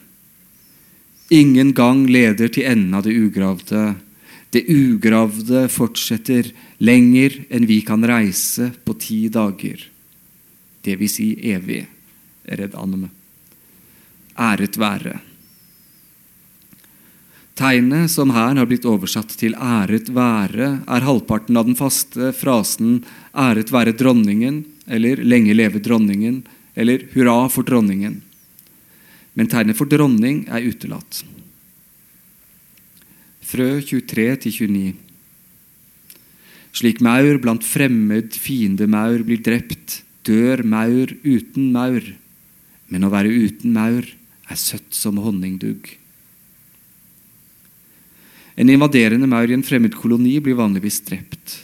Ingen gang leder til enden av det ugravde, det ugravde fortsetter lenger enn vi kan reise på ti dager. Det vil si evig. Redd anime. Æret være. Tegnet som her har blitt oversatt til 'æret være', er halvparten av den faste frasen 'æret være dronningen' eller 'lenge leve dronningen' eller 'hurra for dronningen'. Men tegnet for dronning er utelatt. Frø 23-29. Slik maur blant fremmed fiendemaur blir drept, dør maur uten maur. Men å være uten maur er søtt som honningdugg. En invaderende maur i en fremmed koloni blir vanligvis drept.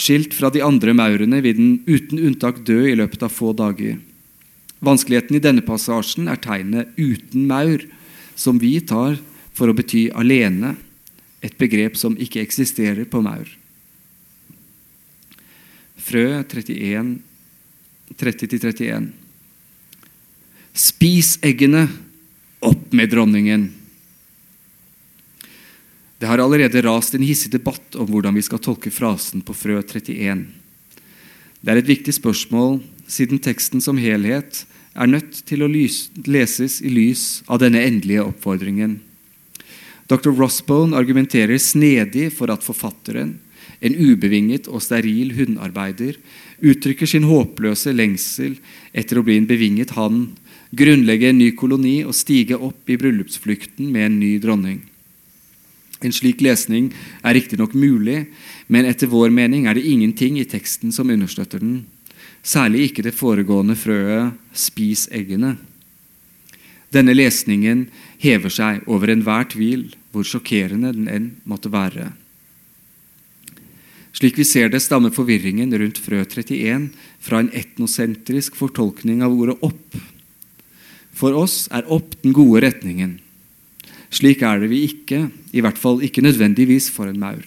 Skilt fra de andre maurene vil den uten unntak dø i løpet av få dager. Vanskeligheten i denne passasjen er tegnet 'uten maur', som vi tar for å bety alene et begrep som ikke eksisterer på maur. Frø 31, 30-31. Spis eggene! Opp med dronningen! Det har allerede rast en hissig debatt om hvordan vi skal tolke frasen på frø 31. Det er et viktig spørsmål, siden teksten som helhet er nødt til å leses i lys av denne endelige oppfordringen. Dr. Rossbone argumenterer snedig for at forfatteren, en ubevinget og steril hundarbeider, uttrykker sin håpløse lengsel etter å bli en bevinget hann, grunnlegge en ny koloni og stige opp i bryllupsflukten med en ny dronning. En slik lesning er riktignok mulig, men etter vår mening er det ingenting i teksten som understøtter den. Særlig ikke det foregående frøet 'spis eggene'. Denne lesningen hever seg over enhver tvil hvor sjokkerende den enn måtte være. Slik vi ser det, stammer forvirringen rundt frø 31 fra en etnosentrisk fortolkning av ordet 'opp'. For oss er 'opp' den gode retningen. Slik er det vi ikke, i hvert fall ikke nødvendigvis for en maur.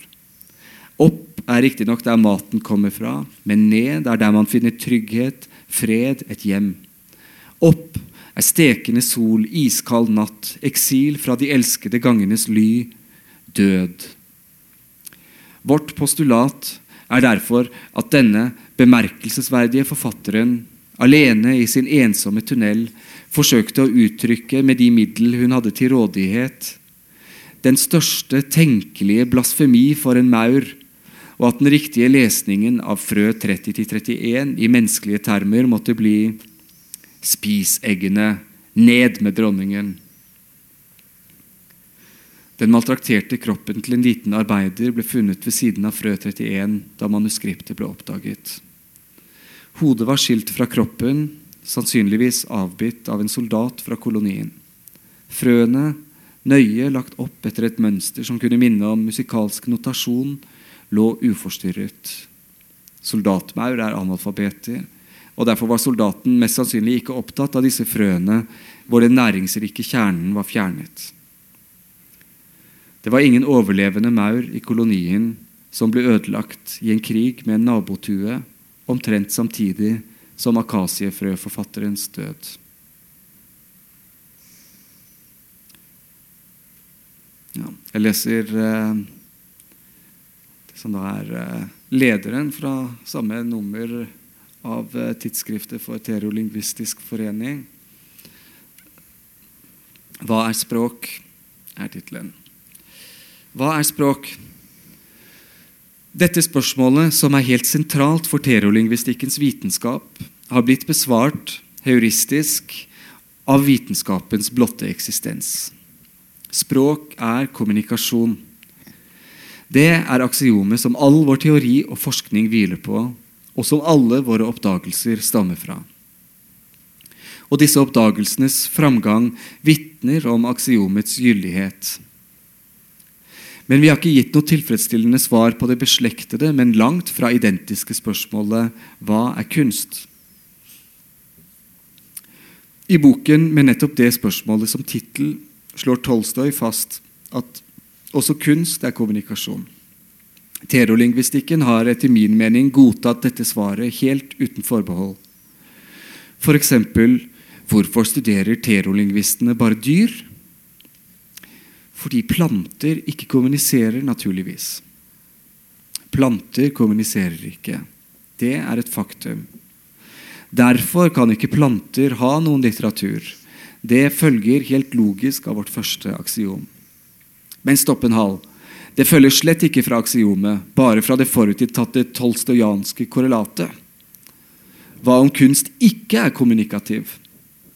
Opp er riktignok der maten kommer fra, men ned er der man finner trygghet, fred, et hjem. Opp er stekende sol, iskald natt, eksil fra de elskede gangenes ly, død. Vårt postulat er derfor at denne bemerkelsesverdige forfatteren alene i sin ensomme tunnel forsøkte å uttrykke med de middel hun hadde til rådighet, den største tenkelige blasfemi for en maur, og at den riktige lesningen av frø 30-31 i menneskelige termer måtte bli 'spis eggene, ned med dronningen'. Den maltrakterte kroppen til en liten arbeider ble funnet ved siden av frø 31 da manuskriptet ble oppdaget. Hodet var skilt fra kroppen, sannsynligvis avbitt av en soldat fra kolonien. Frøene, nøye lagt opp etter et mønster som kunne minne om musikalsk notasjon, lå uforstyrret. Soldatmaur er analfabeter, og derfor var soldaten mest sannsynlig ikke opptatt av disse frøene hvor den næringsrike kjernen var fjernet. Det var ingen overlevende maur i kolonien som ble ødelagt i en krig med en nabotue omtrent samtidig som akasiefrøforfatterens død. Ja, jeg leser eh, som da er eh, lederen fra samme nummer av eh, tidsskriftet for Terolingvistisk forening. Hva er språk? er tittelen. Hva er språk? Dette spørsmålet, som er helt sentralt for terolingvistikkens vitenskap, har blitt besvart heuristisk av vitenskapens blotte eksistens. Språk er kommunikasjon. Det er aksiomet som all vår teori og forskning hviler på, og som alle våre oppdagelser stammer fra. Og disse oppdagelsenes framgang vitner om aksiomets gyldighet. Men vi har ikke gitt noe tilfredsstillende svar på det beslektede, men langt fra identiske spørsmålet hva er kunst? I boken med nettopp det spørsmålet som tittel slår Tolstoy fast at også kunst er kommunikasjon. Terolingvistikken har etter min mening godtatt dette svaret helt uten forbehold. For eksempel, hvorfor studerer terolingvistene bare dyr? Fordi planter ikke kommuniserer, naturligvis. Planter kommuniserer ikke. Det er et faktum. Derfor kan ikke planter ha noen litteratur. Det følger helt logisk av vårt første aksiom. Men stopp en hal. Det følger slett ikke fra aksiomet, bare fra det forutinntatte tolstojanske korrelatet. Hva om kunst ikke er kommunikativ?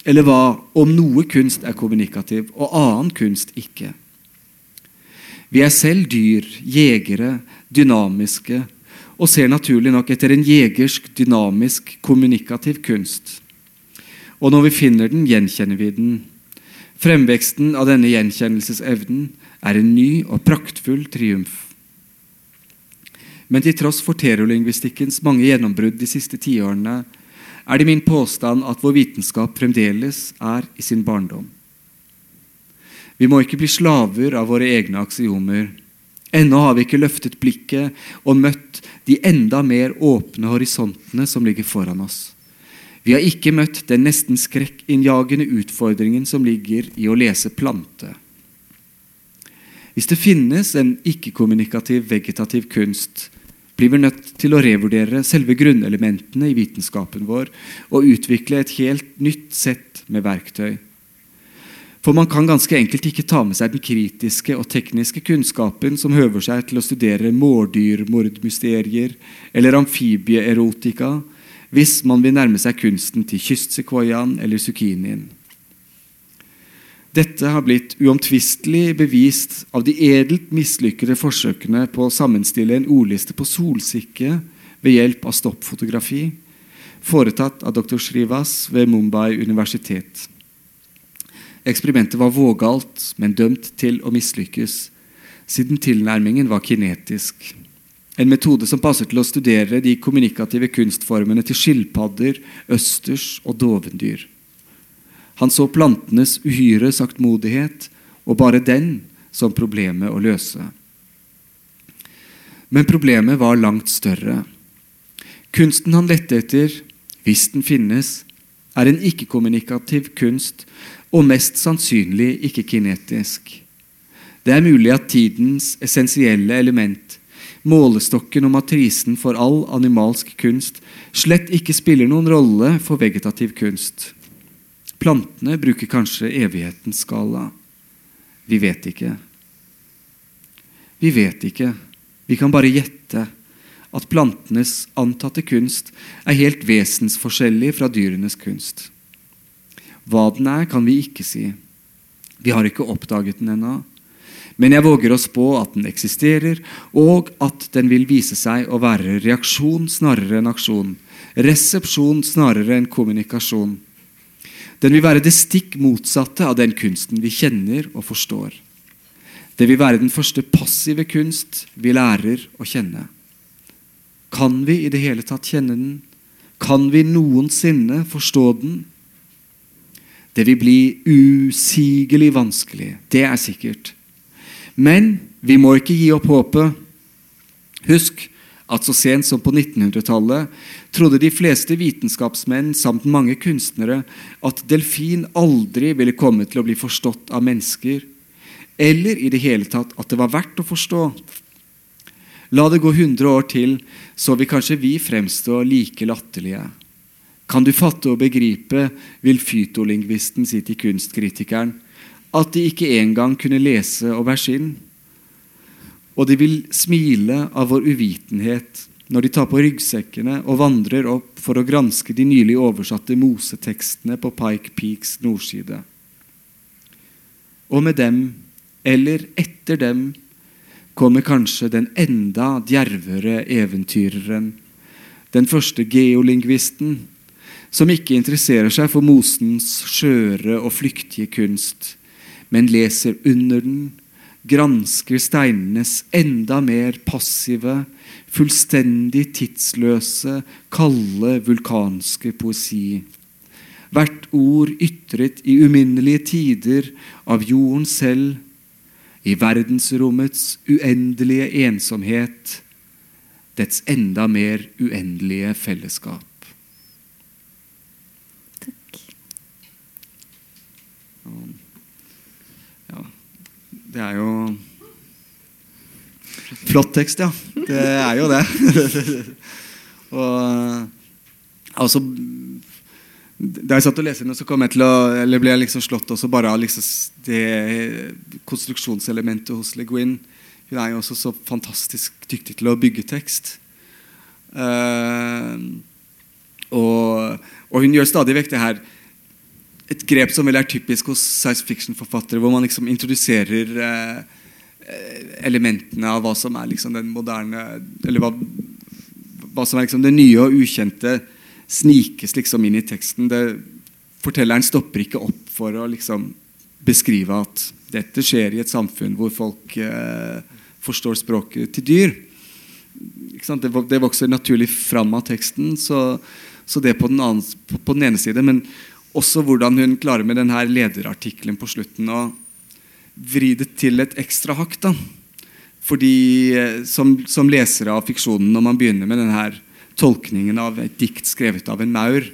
Eller hva om noe kunst er kommunikativ, og annen kunst ikke? Vi er selv dyr, jegere, dynamiske, og ser naturlig nok etter en jegersk, dynamisk, kommunikativ kunst. Og når vi finner den, gjenkjenner vi den. Fremveksten av denne gjenkjennelsesevnen er en ny og praktfull triumf. Men til tross for terrorlingvistikkens mange gjennombrudd de siste tiårene er det min påstand at vår vitenskap fremdeles er i sin barndom. Vi må ikke bli slaver av våre egne aksiomer. Ennå har vi ikke løftet blikket og møtt de enda mer åpne horisontene som ligger foran oss. Vi har ikke møtt den nesten skrekkinnjagende utfordringen som ligger i å lese plante. Hvis det finnes en ikke-kommunikativ vegetativ kunst, blir vi nødt til å revurdere selve grunnelementene i vitenskapen vår og utvikle et helt nytt sett med verktøy. For man kan ganske enkelt ikke ta med seg den kritiske og tekniske kunnskapen som høver seg til å studere mårdyrmordmysterier eller amfibieerotika hvis man vil nærme seg kunsten til kystsekvoiaen eller zucchinien. Dette har blitt uomtvistelig bevist av de edelt mislykkede forsøkene på å sammenstille en ordliste på solsikke ved hjelp av stoppfotografi, foretatt av dr. Shrivas ved Mumbai universitet. Eksperimentet var vågalt, men dømt til å mislykkes, siden tilnærmingen var kinetisk. En metode som passer til å studere de kommunikative kunstformene til skilpadder, østers og dovendyr. Han så plantenes uhyre saktmodighet, og bare den, som problemet å løse. Men problemet var langt større. Kunsten han lette etter, hvis den finnes, er en ikke-kommunikativ kunst og mest sannsynlig ikke kinetisk. Det er mulig at tidens essensielle element, målestokken og matrisen for all animalsk kunst, slett ikke spiller noen rolle for vegetativ kunst. Plantene bruker kanskje evighetens skala. Vi vet ikke. Vi vet ikke. Vi kan bare gjette at plantenes antatte kunst er helt vesensforskjellig fra dyrenes kunst. Hva den er, kan vi ikke si. Vi har ikke oppdaget den ennå. Men jeg våger å spå at den eksisterer, og at den vil vise seg å være reaksjon snarere enn aksjon. Resepsjon snarere enn kommunikasjon. Den vil være det stikk motsatte av den kunsten vi kjenner og forstår. Det vil være den første passive kunst vi lærer å kjenne. Kan vi i det hele tatt kjenne den? Kan vi noensinne forstå den? Det vil bli usigelig vanskelig, det er sikkert. Men vi må ikke gi opp håpet. Husk at så sent som på 1900-tallet trodde de fleste vitenskapsmenn samt mange kunstnere at delfin aldri ville komme til å bli forstått av mennesker, eller i det hele tatt at det var verdt å forstå. La det gå 100 år til, så vil kanskje vi fremstå like latterlige. Kan du fatte og begripe, vil fytolingvisten si til kunstkritikeren, at de ikke engang kunne lese og være skinn? Og de vil smile av vår uvitenhet når de tar på ryggsekkene og vandrer opp for å granske de nylig oversatte mosetekstene på Pike Peaks nordside. Og med dem, eller etter dem, kommer kanskje den enda djervere eventyreren, den første geolingvisten, som ikke interesserer seg for mosens skjøre og flyktige kunst, men leser under den, gransker steinenes enda mer passive, fullstendig tidsløse, kalde, vulkanske poesi. Hvert ord ytret i uminnelige tider av jorden selv, i verdensrommets uendelige ensomhet, dets enda mer uendelige fellesskap. Det er jo Flott tekst, ja. Det er jo det. og altså Da jeg satt og leste den, så kom jeg til å, eller ble jeg liksom slått også bare av liksom det konstruksjonselementet hos Le Guin. Hun er jo også så fantastisk dyktig til å bygge tekst. Uh, og, og, hun gjør stadig vekk det her et grep som vel er typisk hos science fiction-forfattere, hvor man liksom introduserer eh, elementene av hva som er liksom den moderne Eller hva, hva som er liksom det nye og ukjente, snikes liksom inn i teksten. Det, fortelleren stopper ikke opp for å liksom beskrive at dette skjer i et samfunn hvor folk eh, forstår språket til dyr. Det, det, vokser naturlig fram av teksten, så, så det på den, annen, på, på den ene side. Men også hvordan hun klarer med denne lederartikkelen på slutten å vri det til et ekstra hakk. da. Fordi eh, som, som lesere av fiksjonen, når man begynner med denne tolkningen av et dikt skrevet av en maur,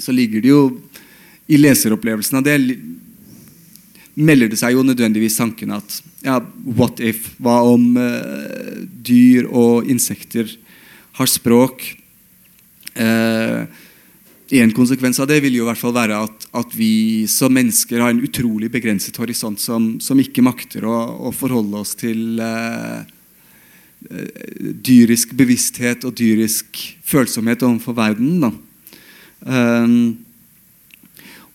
så ligger det jo i leseropplevelsen av det melder det seg jo nødvendigvis tanken at ja, what if? Hva om uh, dyr og insekter har språk? Uh, en konsekvens av det vil jo i hvert fall være at, at, vi som mennesker har en utrolig begrenset horisont som, som ikke makter å, å, forholde oss til uh, dyrisk bevissthet og dyrisk følsomhet overfor verden. Um,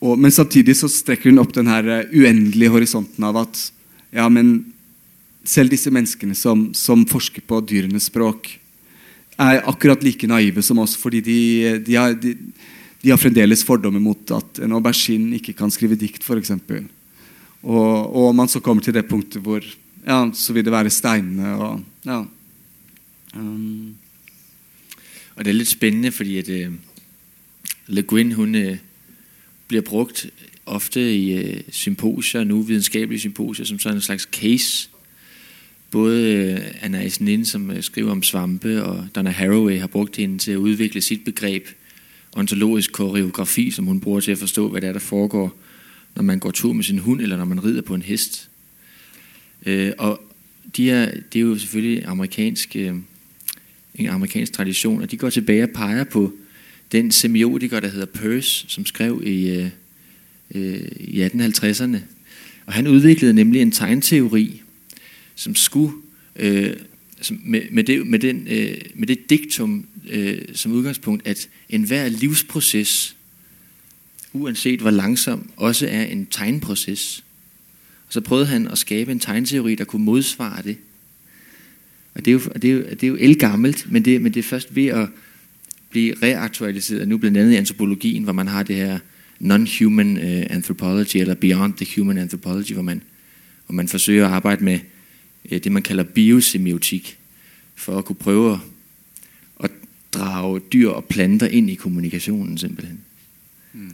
og, men samtidig så strekker hun opp den her eh, uendelige horisonten av at ja, men selv disse menneskene som, som forsker på dyrenes språk, er akkurat like naive som oss, fordi de, de, har, de, de har fremdeles fordommer mot at en aubergine ikke kan skrive dikt, f.eks. Og, og man så kommer til det punktet hvor ja, så vil det være steinene og ja. Um. Og det er lidt spændende, fordi at uh, Le Guin hun øh, uh, blir brukt ofte i uh, symposier, nu videnskabelige symposier, som sådan en slags case både uh, Anais Nin, som uh, skriver om svampe, og Donna Haraway har brugt hende til at udvikle sit begreb ontologisk koreografi, som hun bruger til at forstå, hvad det er, der foregår, når man går tur med sin hund, eller når man rider på en hest. Øh, og de er, det er jo selvfølgelig amerikansk, øh, en amerikansk tradition, og de går tilbage og peger på den semiotiker, der hedder Peirce, som skrev i, øh, øh, i 1850'erne. Og han udviklede nemlig en tegnteori, som skulle øh, som med, med, det, med, den, øh, med det diktum øh, som udgangspunkt, at enhver livsproces, uanset hvor langsom, også er en tegnproces. Og så prøvede han at skabe en tegnteori, der kunne modsvare det. Og det er jo, det er jo, det er jo elgammelt, men det, men det er først ved at blive reaktualiseret, nu blandt andet i antropologien, hvor man har det her non-human uh, anthropology, eller beyond the human anthropology, hvor man, hvor man forsøger at arbejde med uh, det, man kalder biosemiotik, for at kunne prøve at, drage dyr og planter ind i kommunikationen simpelthen. Mm.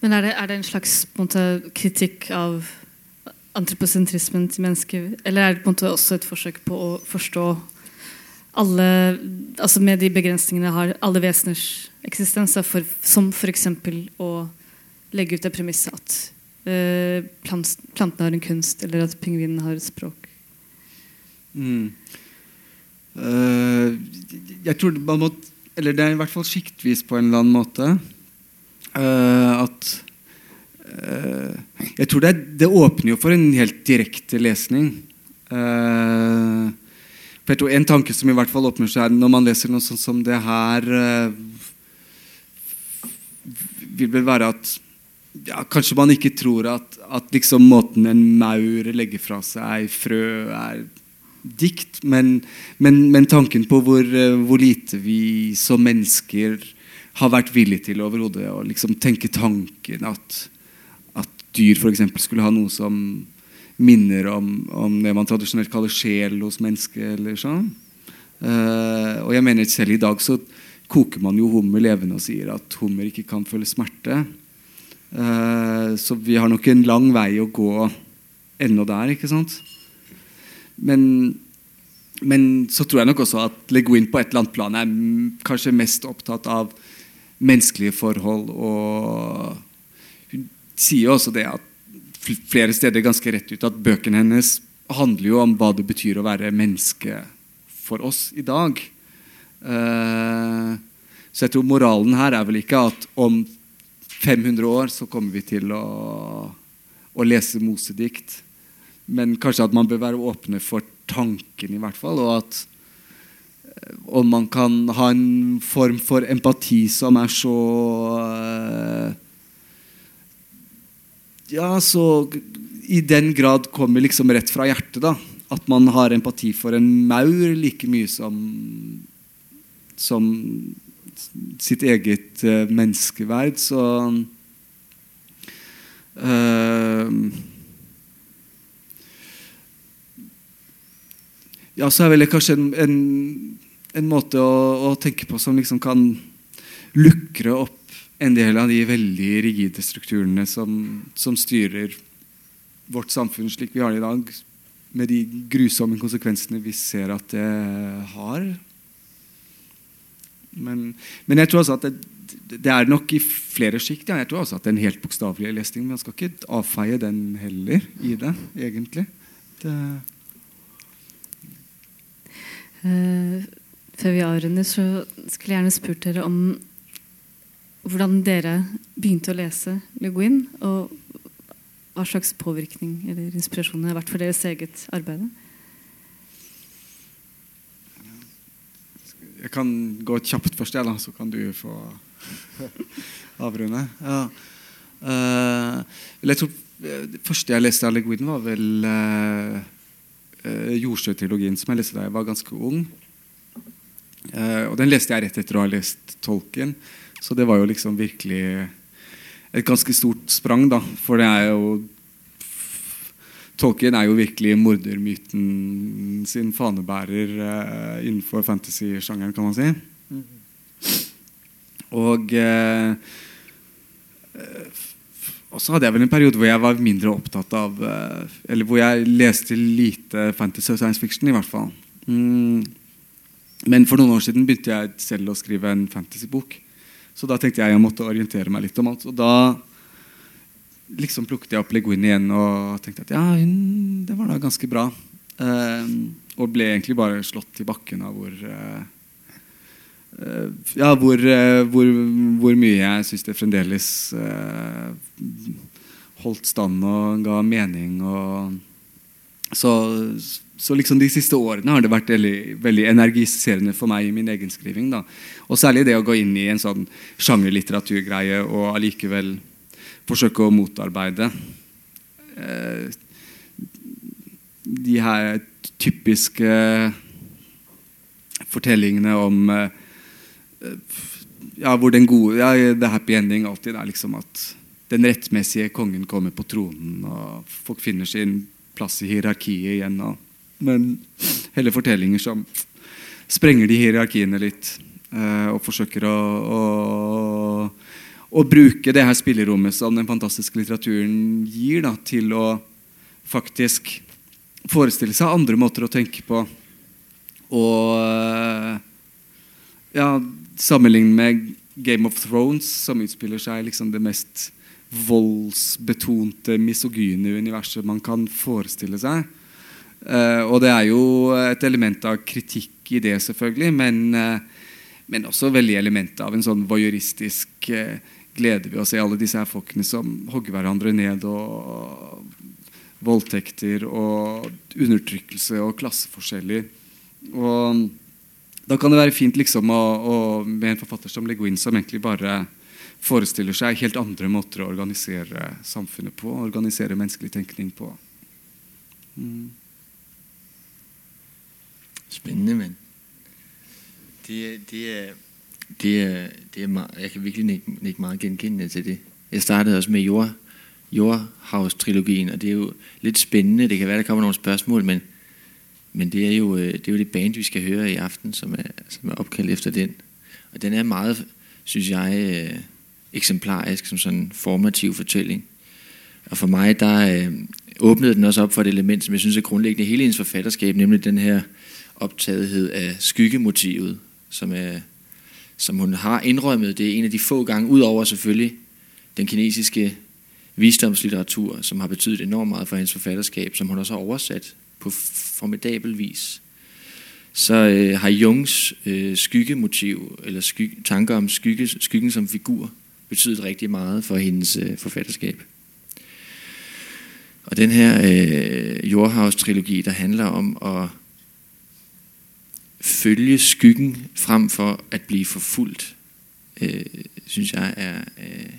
Men er det, er det en slags på en måte, kritikk av antropocentrismen til mennesker, eller er det på en måte også et forsøk på å forstå alle, altså med de begrensningene har alle veseners eksistens, for, som f.eks. å legge ut det premisset at uh, plant, plantene har en kunst, eller at pingvinene har et språk? Mm. Uh, jeg tror man måtte Eller det er i hvert fall sjiktvis på en eller annen måte. Uh, at uh, Jeg tror det, det, åpner jo for en helt direkte lesning. Uh, for jeg tror En tanke som i hvert fall åpner seg når man leser noe sånt som det her, vil vel være at ja, kanskje man ikke tror at, at liksom måten en maur legger fra seg frø, er dikt, men, men, men tanken på hvor, eh, hvor, lite vi som mennesker har vært villige til overhodet å liksom tenke tanken at, at dyr f.eks. skulle ha noe som minner om, om, det man tradisjonelt kaller sjel hos mennesket. eller sånn. Uh, og jeg mener selv i dag så koker man jo hummer levende og sier at hummer ikke kan føle smerte. Uh, så vi har nok en lang vei å gå ennå der. ikke sant? Men, men så tror jeg nok også at Le Guin på et eller annet plan er kanskje mest opptatt av menneskelige forhold. Og hun sier også det at flere steder ganske rett ut at bøkene hennes handler jo om hva det betyr å være menneske for oss i dag. Uh, så jeg tror moralen her er vel ikke at om 500 år så kommer vi til å, å lese mosedikt. Men kanskje at man bør være åpne for tanken, i hvert fall. Og at eh, om man kan ha en form for empati som er så eh, Ja, så i den grad kommer liksom rett fra hjertet, da. At man har empati for en maur like mye som som sitt eget eh, menneskeverd. Så uh, Ja, så er vel det kanskje en, en, en måte å, å, tenke på som liksom kan lukre opp en del av de veldig rigide strukturene som, som styrer vårt samfunn slik vi har det i dag, med de grusomme konsekvensene vi ser at det har. Men, men, jeg tror også at det, det er nok i flere sjikt. Ja. Jeg tror også at det er en helt bokstavelig lesning. Men man skal ikke avfeie den heller i det, egentlig. Det uh, før vi avrunder, så skulle jeg gjerne spurt dere om hvordan dere begynte å lese Le Guin, og hva slags påvirkning eller inspirasjon det har vært for deres eget arbeid. Jeg kan gå kjapt først, ja, da, så kan du få avrunde. Ja. Uh, jeg tror eh, Det første jeg leste av Le Guin, var vel uh, uh, jordsjøtrilogien, som jeg leste da jeg var ganske ung. Uh, og Den leste jeg rett etter å ha lest Tolkien, så det var jo liksom virkelig et ganske stort sprang, da. For det er jo Tolkien er jo virkelig mordermyten sin fanebærer uh, innenfor fantasy-sjangeren, kan man si. Mm. Og uh, og så hadde jeg vel en periode hvor jeg var mindre opptatt av eh, Eller hvor jeg leste lite fantasy og science fiction, i hvert fall. Mm. Men for noen år siden begynte jeg selv å skrive en fantasybok. Så da tenkte jeg jeg måtte orientere meg litt om alt. Og da liksom plukket jeg opp Le Guin igjen og tenkte at ja, hun, det var da ganske bra. Um, og ble egentlig bare slått i bakken av hvor uh, Eh, ja, hvor, eh, hvor, hvor, mye jeg syns det fremdeles eh, holdt stand og ga mening. Og, så, så, liksom de siste årene har det vært veldig, veldig energiserende for meg i min egen skriving. Da. Og særlig det å gå inn i en sånn sjangerlitteraturgreie og allikevel forsøke å motarbeide eh, de her typiske fortellingene om eh, ja, hvor den gode ja, The happy ending alltid er liksom at den rettmessige kongen kommer på tronen, og folk finner sin plass i hierarkiet igjen. Og, men heller fortellinger som sprenger de hierarkiene litt, eh, og forsøker å, å, å, bruke det her spillerommet som den fantastiske litteraturen gir, da, til å faktisk forestille seg andre måter å tenke på. Og eh, ja, Sammenlignet med Game of Thrones, som utspiller seg liksom det mest voldsbetonte, misogyne universet man kan forestille seg. Uh, og det er jo et element av kritikk i det, selvfølgelig, men, uh, men også veldig element av en sånn voyeuristisk uh, glede ved å se alle disse her folkene som hogger hverandre ned, og voldtekter og undertrykkelse og klasseforskjeller. Og da kan det være fint liksom, å, å, med en forfatter som Le Guin, som egentlig bare forestiller seg helt andre måter å organisere samfunnet på, organisere menneskelig tenkning på. Mm. Spændende, mand. Det, det, er, det, er, det er meget, jeg kan virkelig ikke, ikke meget genkendende til det. Jeg startede også med jord, Jordhavs-trilogien, og det er jo lidt spændende. Det kan være, der kommer nogle spørgsmål, men men det er, jo, øh, det er jo det band, vi skal høre i aften, som er, som er opkaldt efter den. Og den er meget, synes jeg, øh, eksemplarisk som sådan en formativ fortælling. Og for mig, der øh, åbnede den også op for et element, som jeg synes er grundlæggende hele hendes forfatterskab, nemlig den her optagethed af skyggemotivet, som, er, som hun har indrømmet. Det er en af de få gange, udover selvfølgelig den kinesiske visdomslitteratur, som har betydet enormt meget for hendes forfatterskab, som hun også har oversat på formidabel vis, så øh, har Jungs øh, skyggemotiv, eller sky, tanker om skygge, skyggen som figur, betydet rigtig meget for hendes øh, forfatterskab. Og den her øh, Jordhavs-trilogi, der handler om at følge skyggen frem for at blive forfulgt, øh, synes jeg er øh,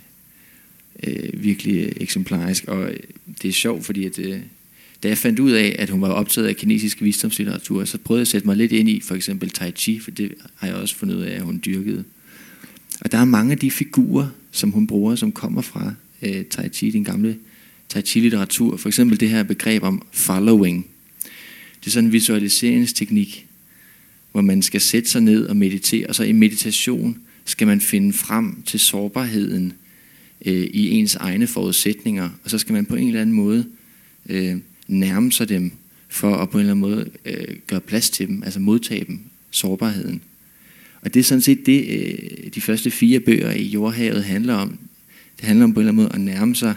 øh, virkelig eksemplarisk. Og det er sjovt, fordi at, øh, da jeg fandt ud af, at hun var optaget af kinesisk visdomslitteratur, så prøvede jeg at sætte mig lidt ind i for eksempel Tai Chi, for det har jeg også fundet ud af, at hun dyrkede. Og der er mange af de figurer, som hun bruger, som kommer fra øh, Tai Chi, den gamle Tai Chi-litteratur. For eksempel det her begreb om following. Det er sådan en visualiseringsteknik, hvor man skal sætte sig ned og meditere, og så i meditation skal man finde frem til sårbarheden øh, i ens egne forudsætninger, og så skal man på en eller anden måde øh, nærme sig dem, for at på en eller anden måde øh, gøre plads til dem, altså modtage dem, sårbarheden. Og det er sådan set det, øh, de første fire bøger i Jordhavet handler om. Det handler om på en eller anden måde at nærme sig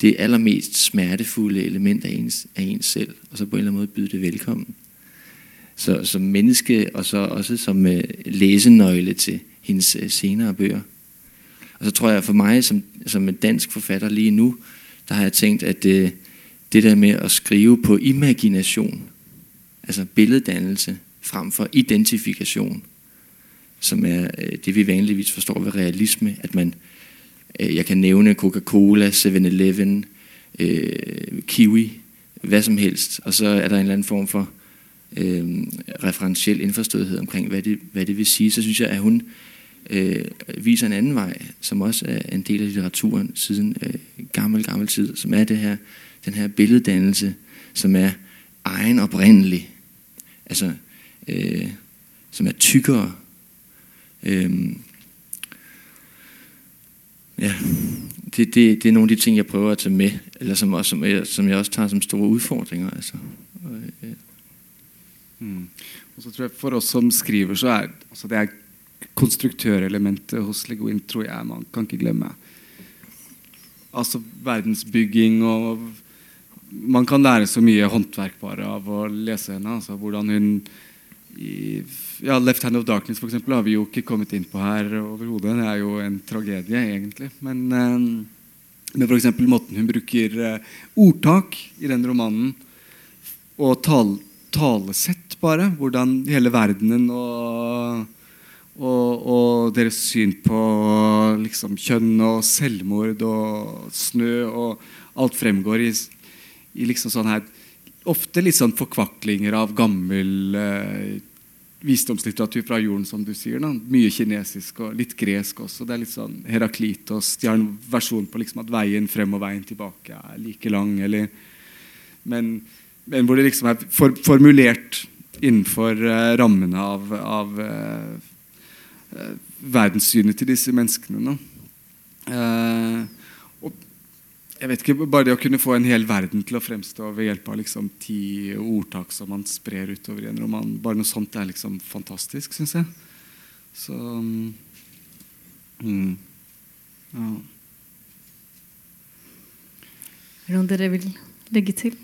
det allermest smertefulde element af ens, af ens selv, og så på en eller anden måde byde det velkommen. Så som menneske, og så også som øh, læsenøgle til hendes øh, senere bøger. Og så tror jeg for mig, som, som en dansk forfatter lige nu, der har jeg tænkt, at øh, det der med at skrive på imagination, altså billeddannelse, frem for identifikation, som er øh, det, vi vanligvis forstår ved realisme, at man, øh, jeg kan nævne Coca-Cola, 7-Eleven, øh, Kiwi, hvad som helst, og så er der en eller anden form for øh, referentiel indforståethed omkring, hvad det, hvad det vil sige, så synes jeg, at hun øh, viser en anden vej, som også er en del af litteraturen siden øh, gammel, gammel tid, som er det her den her billeddannelse, som er egen oprindelig, altså øh, som er tykkere. Øh, ja, det, det, det er nogle af de ting, jeg prøver at tage med, eller som, også, som, jeg, som jeg også tager som store udfordringer. Altså. Øh, Mm. Og så tror jeg For os som skriver, så er altså det er konstruktørelementet hos Leguin tror jeg man kan ikke glemme. Altså verdensbygging og man kan lære så mye håndverk bare av å lese henne. Altså hvordan hun i, ja, 'Left Hand of Darkness' for eksempel, har vi jo ikke kommet inn på her overhodet. Det er jo en tragedie, egentlig. Men, eh, men f.eks. måten hun bruker eh, ordtak i den romanen, og tal, talesett, bare. Hvordan hele verdenen og, og, og deres syn på liksom, kjønn og selvmord og snø og alt fremgår i, i liksom sånn her Ofte litt sånn forkvaklinger av gammel eh, visdomslitteratur fra jorden, som du sier. Da. Mye kinesisk og litt gresk også. Det er litt sånn Heraklitos. De har en versjon på liksom at veien frem og veien tilbake er like lang. Eller, men, men hvor det liksom er for, formulert innenfor eh, rammene av, av eh, eh, verdenssynet til disse menneskene. Da. Eh, jeg vet ikke, Bare det å kunne få en hel verden til å fremstå ved hjelp av liksom ti ordtak som man sprer utover i en roman, bare noe sånt er liksom fantastisk, syns jeg. Så mm, ja. Er det noe dere vil legge til?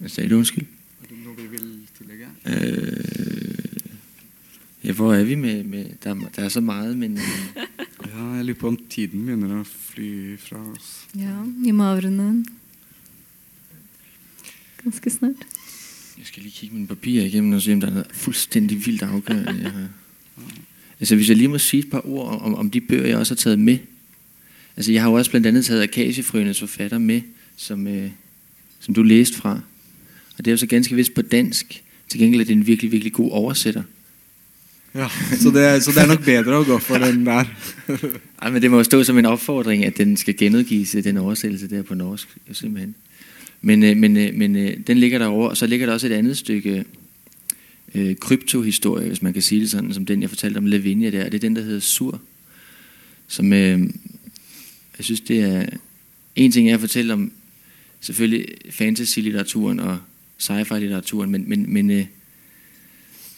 Hvad sagde du, undskyld? Er det noe vi vil tillegge? Øh, ja, hvor er vi med, med der, der er så meget, men øh, Ja, jeg lurer på om tiden begynner å fly fra oss. Ja, vi må avrunde ganske snart. jeg skal lige kigge mine papirer igennem og se, om der er noget fuldstændig vildt afgørende. Jeg har. Altså, hvis jeg lige må sige et par ord om, om de bøger, jeg også har taget med. Altså, jeg har jo også blandt andet taget Akasiefrøenes forfatter med, som, øh, som du læste fra. Og det er jo så ganske vist på dansk. Til gengæld er det en virkelig, virkelig god oversætter. Ja, så det, så det er nok bedre å gå for den der. Ej, men det må jo stå som en opfordring, at den skal genudgives, den oversættelse der på norsk, simpelthen. Men, øh, men, øh, men øh, den ligger derovre, og så ligger der også et andet stykke øh, kryptohistorie, hvis man kan sige det sådan, som den, jeg fortalte om Lavinia der, det er den, der hedder Sur, som øh, jeg synes, det er en ting, jeg fortæller om selvfølgelig fantasy-litteraturen og sci-fi-litteraturen, men, men, men, øh,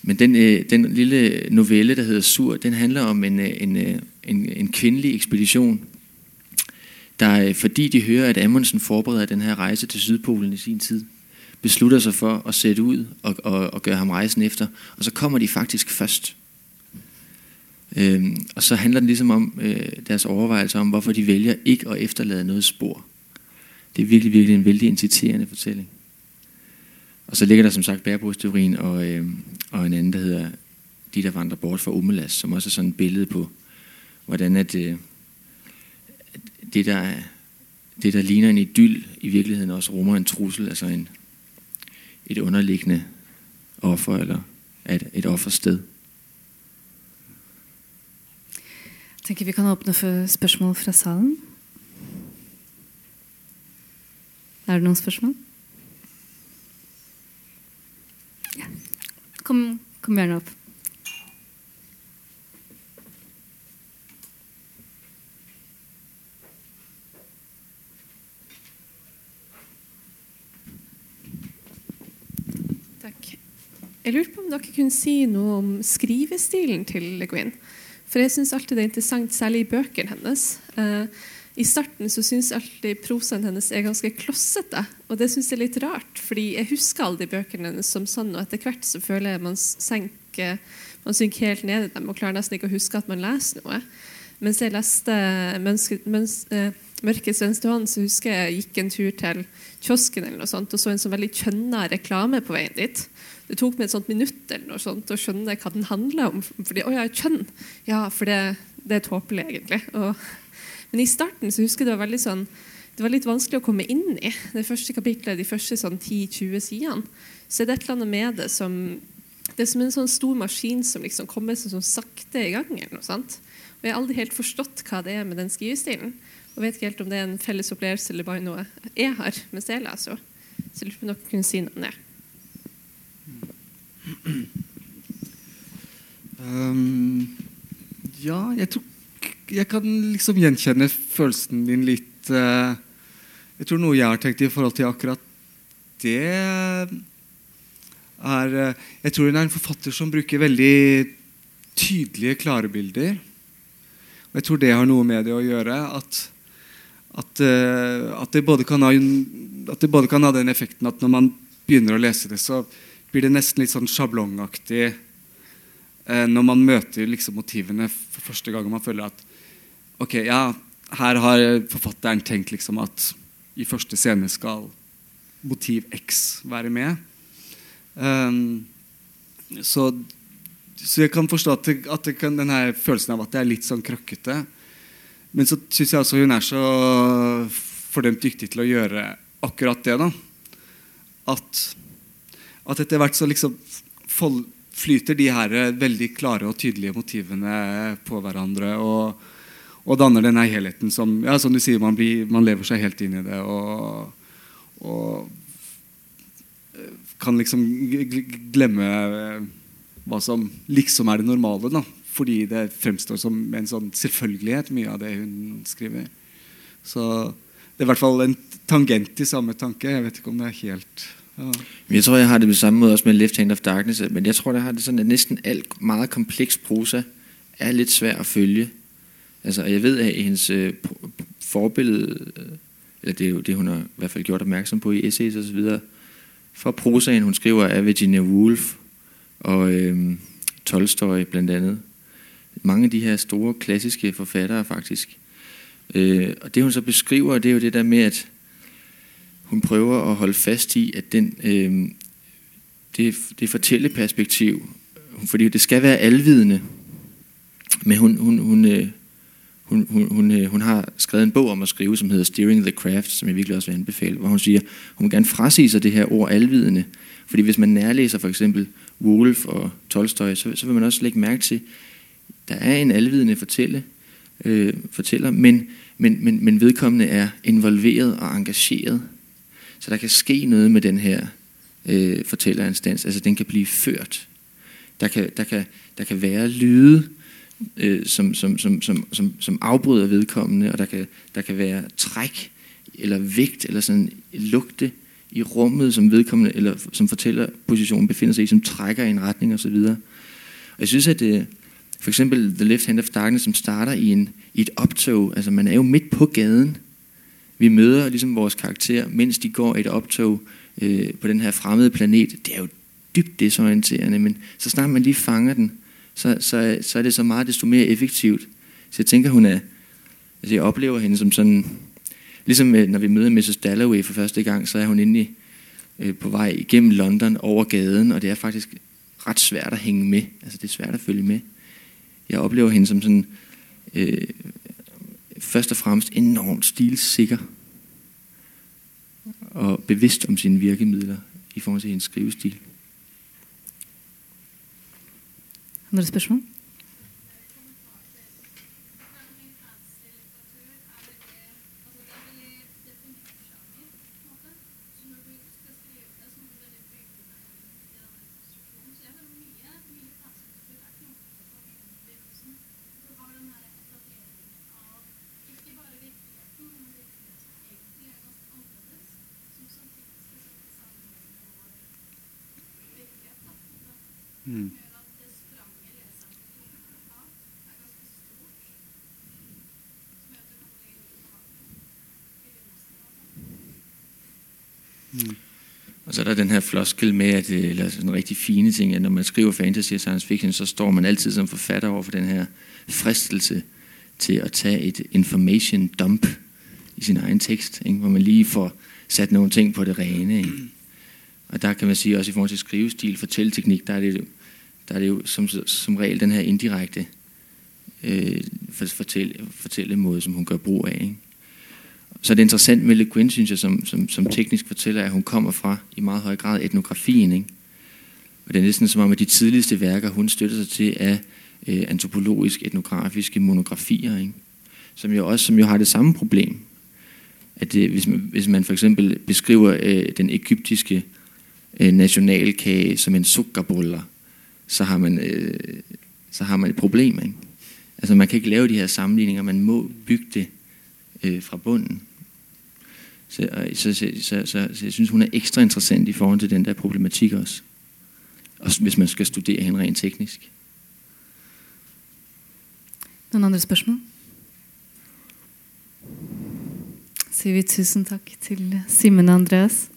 men den, øh, den lille novelle, der hedder Sur, den handler om en, øh, en, øh, en, en kvindelig ekspedition, der øh, fordi de hører, at Amundsen forbereder den her rejse til Sydpolen i sin tid, beslutter sig for at sætte ud og, og, og gøre ham rejsen efter, og så kommer de faktisk først. Øhm, og så handler den ligesom om øh, deres overvejelser om, hvorfor de vælger ikke at efterlade noget spor. Det er virkelig, virkelig en vældig inciterende fortælling. Og så ligger der som sagt bærebrugsteorien og, øh, og en anden, der hedder De, der vandrer bort fra Umelas, som også er sådan et billede på, hvordan at, øh, det, der, er- det, der ligner en idyll, i virkeligheden også rummer en trussel, altså en, et underliggende offer, eller et, et offersted. Jeg tænker, vi kan åbne for spørgsmål fra salen. Er det nogle spørgsmål? Ja. Kom, kom gerne op. Takk. Jeg lurte på om dere kunne si noe om skrivestilen til Le Guin. For jeg syns alltid det er interessant, særlig i bøkene hennes. Eh, i starten så syns jeg alltid prosaen hennes er ganske klossete. Og det syns jeg er litt rart, fordi jeg husker alle de bøkene hennes som sånn, og etter hvert så føler jeg man senker man synker helt ned i dem og klarer nesten ikke å huske at man leser noe. Mens jeg leste Mønske, eh, 'Mørkets venstre hånd', så husker jeg jeg gikk en tur til kiosken eller noe sånt, og så en sånn veldig kjønna reklame på veien dit. Det tok meg et sånt minutt eller noe sånt å skjønne hva den handla om. Fordi, å ja, kjønn. Ja, for det, det er tåpelig, egentlig. Og, men i starten så husker jeg det var veldig sånn det var litt vanskelig å komme inn i. Det første kapitlet, de første sånn 10-20 sidene. Så er det et eller annet med det som Det er som en sånn stor maskin som liksom kommer seg sånn sakte i gang. eller noe sånt. Og jeg har aldri helt forstått hva det er med den skrivestilen. Og vet ikke helt om det er en felles opplevelse eller bare noe jeg har mens jeg leser. Så jeg lurer på om dere kunne si noe om det. Um, ja, jeg tror jeg kan liksom gjenkjenne følelsen din litt eh, Jeg tror noe jeg har tenkt i forhold til akkurat det er eh, Jeg tror hun er en forfatter som bruker veldig tydelige, klare bilder. Og jeg tror det har noe med det å gjøre. At, at, eh, at, det både kan ha, at det både kan ha den effekten at når man begynner å lese det, så blir det nesten litt sånn sjablongaktig eh, når man møter liksom, motivene for første gang. og Man føler at ok, ja, her har forfatteren tenkt liksom, at i første scene skal motiv X være med. Um, så, så, jeg kan forstå at, det, at det kan, denne følelsen av at det er litt sånn krøkkete. Men så syns jeg også hun er så fordømt dyktig til å gjøre akkurat det. da At, at etter hvert så liksom flyter de her veldig klare og tydelige motivene på hverandre. Og, og danner denne helheten som ja, som du sier, man, blir, man lever seg helt inn i det. og og eh, kan liksom glemme eh, hva som liksom er det normale. Da. Fordi det fremstår som en sånn selvfølgelighet, mye av det hun skriver. Så det er i hvert fall en tangent i samme tanke. Jeg vet ikke om det er helt ja. Jeg tror jeg har det på samme måde også med 'Left Hand of Darkness'. Men jeg tror det har det sådan, at næsten alt meget kompleks prosa er lidt svær at følge. Altså, jeg ved at hendes øh, forbillede øh, eller det er jo det, hun har i hvert fald gjort opmærksom på i essays osv., fra prosaen, hun skriver, er Virginia Woolf og øh, Tolstoy blandt andet. Mange af de her store klassiske forfattere faktisk. Øh, og det hun så beskriver, det er jo det der med, at hun prøver at holde fast i, at den, øh, det, det fortælleperspektiv, fordi det skal være alvidende, men hun, hun, hun, øh, hun, hun, hun, øh, hun har skrevet en bog om at skrive, som hedder Steering the Craft, som jeg virkelig også vil anbefale, hvor hun siger, hun vil gerne frasige sig det her ord alvidende. Fordi hvis man nærlæser for eksempel Wolf og Tolstoy, så, så vil man også lægge mærke til, der er en alvidende fortælle, øh, fortæller, men, men, men, men vedkommende er involveret og engageret. Så der kan ske noget med den her øh, fortællerinstans. Altså den kan blive ført. Der kan, der kan, der kan være lyde, øh, som, som, som, som, som, som afbryder vedkommende, og der kan, der kan være træk eller vægt eller sådan lugte i rummet, som vedkommende eller som fortæller positionen befinder sig i, som trækker i en retning osv. Og jeg synes, at det, for eksempel The Left Hand of Darkness, som starter i, en, i et optog, altså man er jo midt på gaden. Vi møder ligesom vores karakter, mens de går et optog øh, på den her fremmede planet. Det er jo dybt desorienterende, men så snart man lige fanger den, så, så, så er det så meget desto mere effektivt. Så jeg tænker, hun er, altså jeg oplever hende som sådan, ligesom øh, når vi møder Mrs. Dalloway for første gang, så er hun inde i, øh, på vej igennem London over gaden, og det er faktisk ret svært at hænge med. Altså det er svært at følge med. Jeg oplever hende som sådan, øh, først og fremmest enormt stilsikker, og bevidst om sine virkemidler i forhold til hendes skrivestil. Andre spørsmål? Så er der den her floskel med, at eller sådan en rigtig fine ting, at når man skriver fantasy og science fiction, så står man altid som forfatter over for den her fristelse til at tage et information dump i sin egen tekst, ikke? hvor man lige får sat nogle ting på det rene. Ikke? Og der kan man sige, også i forhold til skrivestil, fortælleteknik, der er det, der er det jo som, som regel den her indirekte øh, fortælle, fortælle måde, som hun gør brug af. Ikke? Så det er interessant med Le Guin, synes jeg, som, som, som teknisk fortæller, at hun kommer fra i meget høj grad etnografien. Ikke? Og det er næsten som om, at de tidligste værker, hun støtter sig til, er øh, antropologisk etnografiske monografier, ikke? Som, jo også, som jo har det samme problem. At det, hvis, man, hvis man for eksempel beskriver øh, den egyptiske øh, nationalkage som en sukkerboller, så har man, øh, så har man et problem. Ikke? Altså man kan ikke lave de her sammenligninger, man må bygge det øh, fra bunden. Så, øh, så, så, så, så, så jeg synes, hun er ekstra interessant i forhold til den der problematik også. Også hvis man skal studere hende rent teknisk. Noen andre spørsmål? Sier vi tusen takk til Simen og Andreas.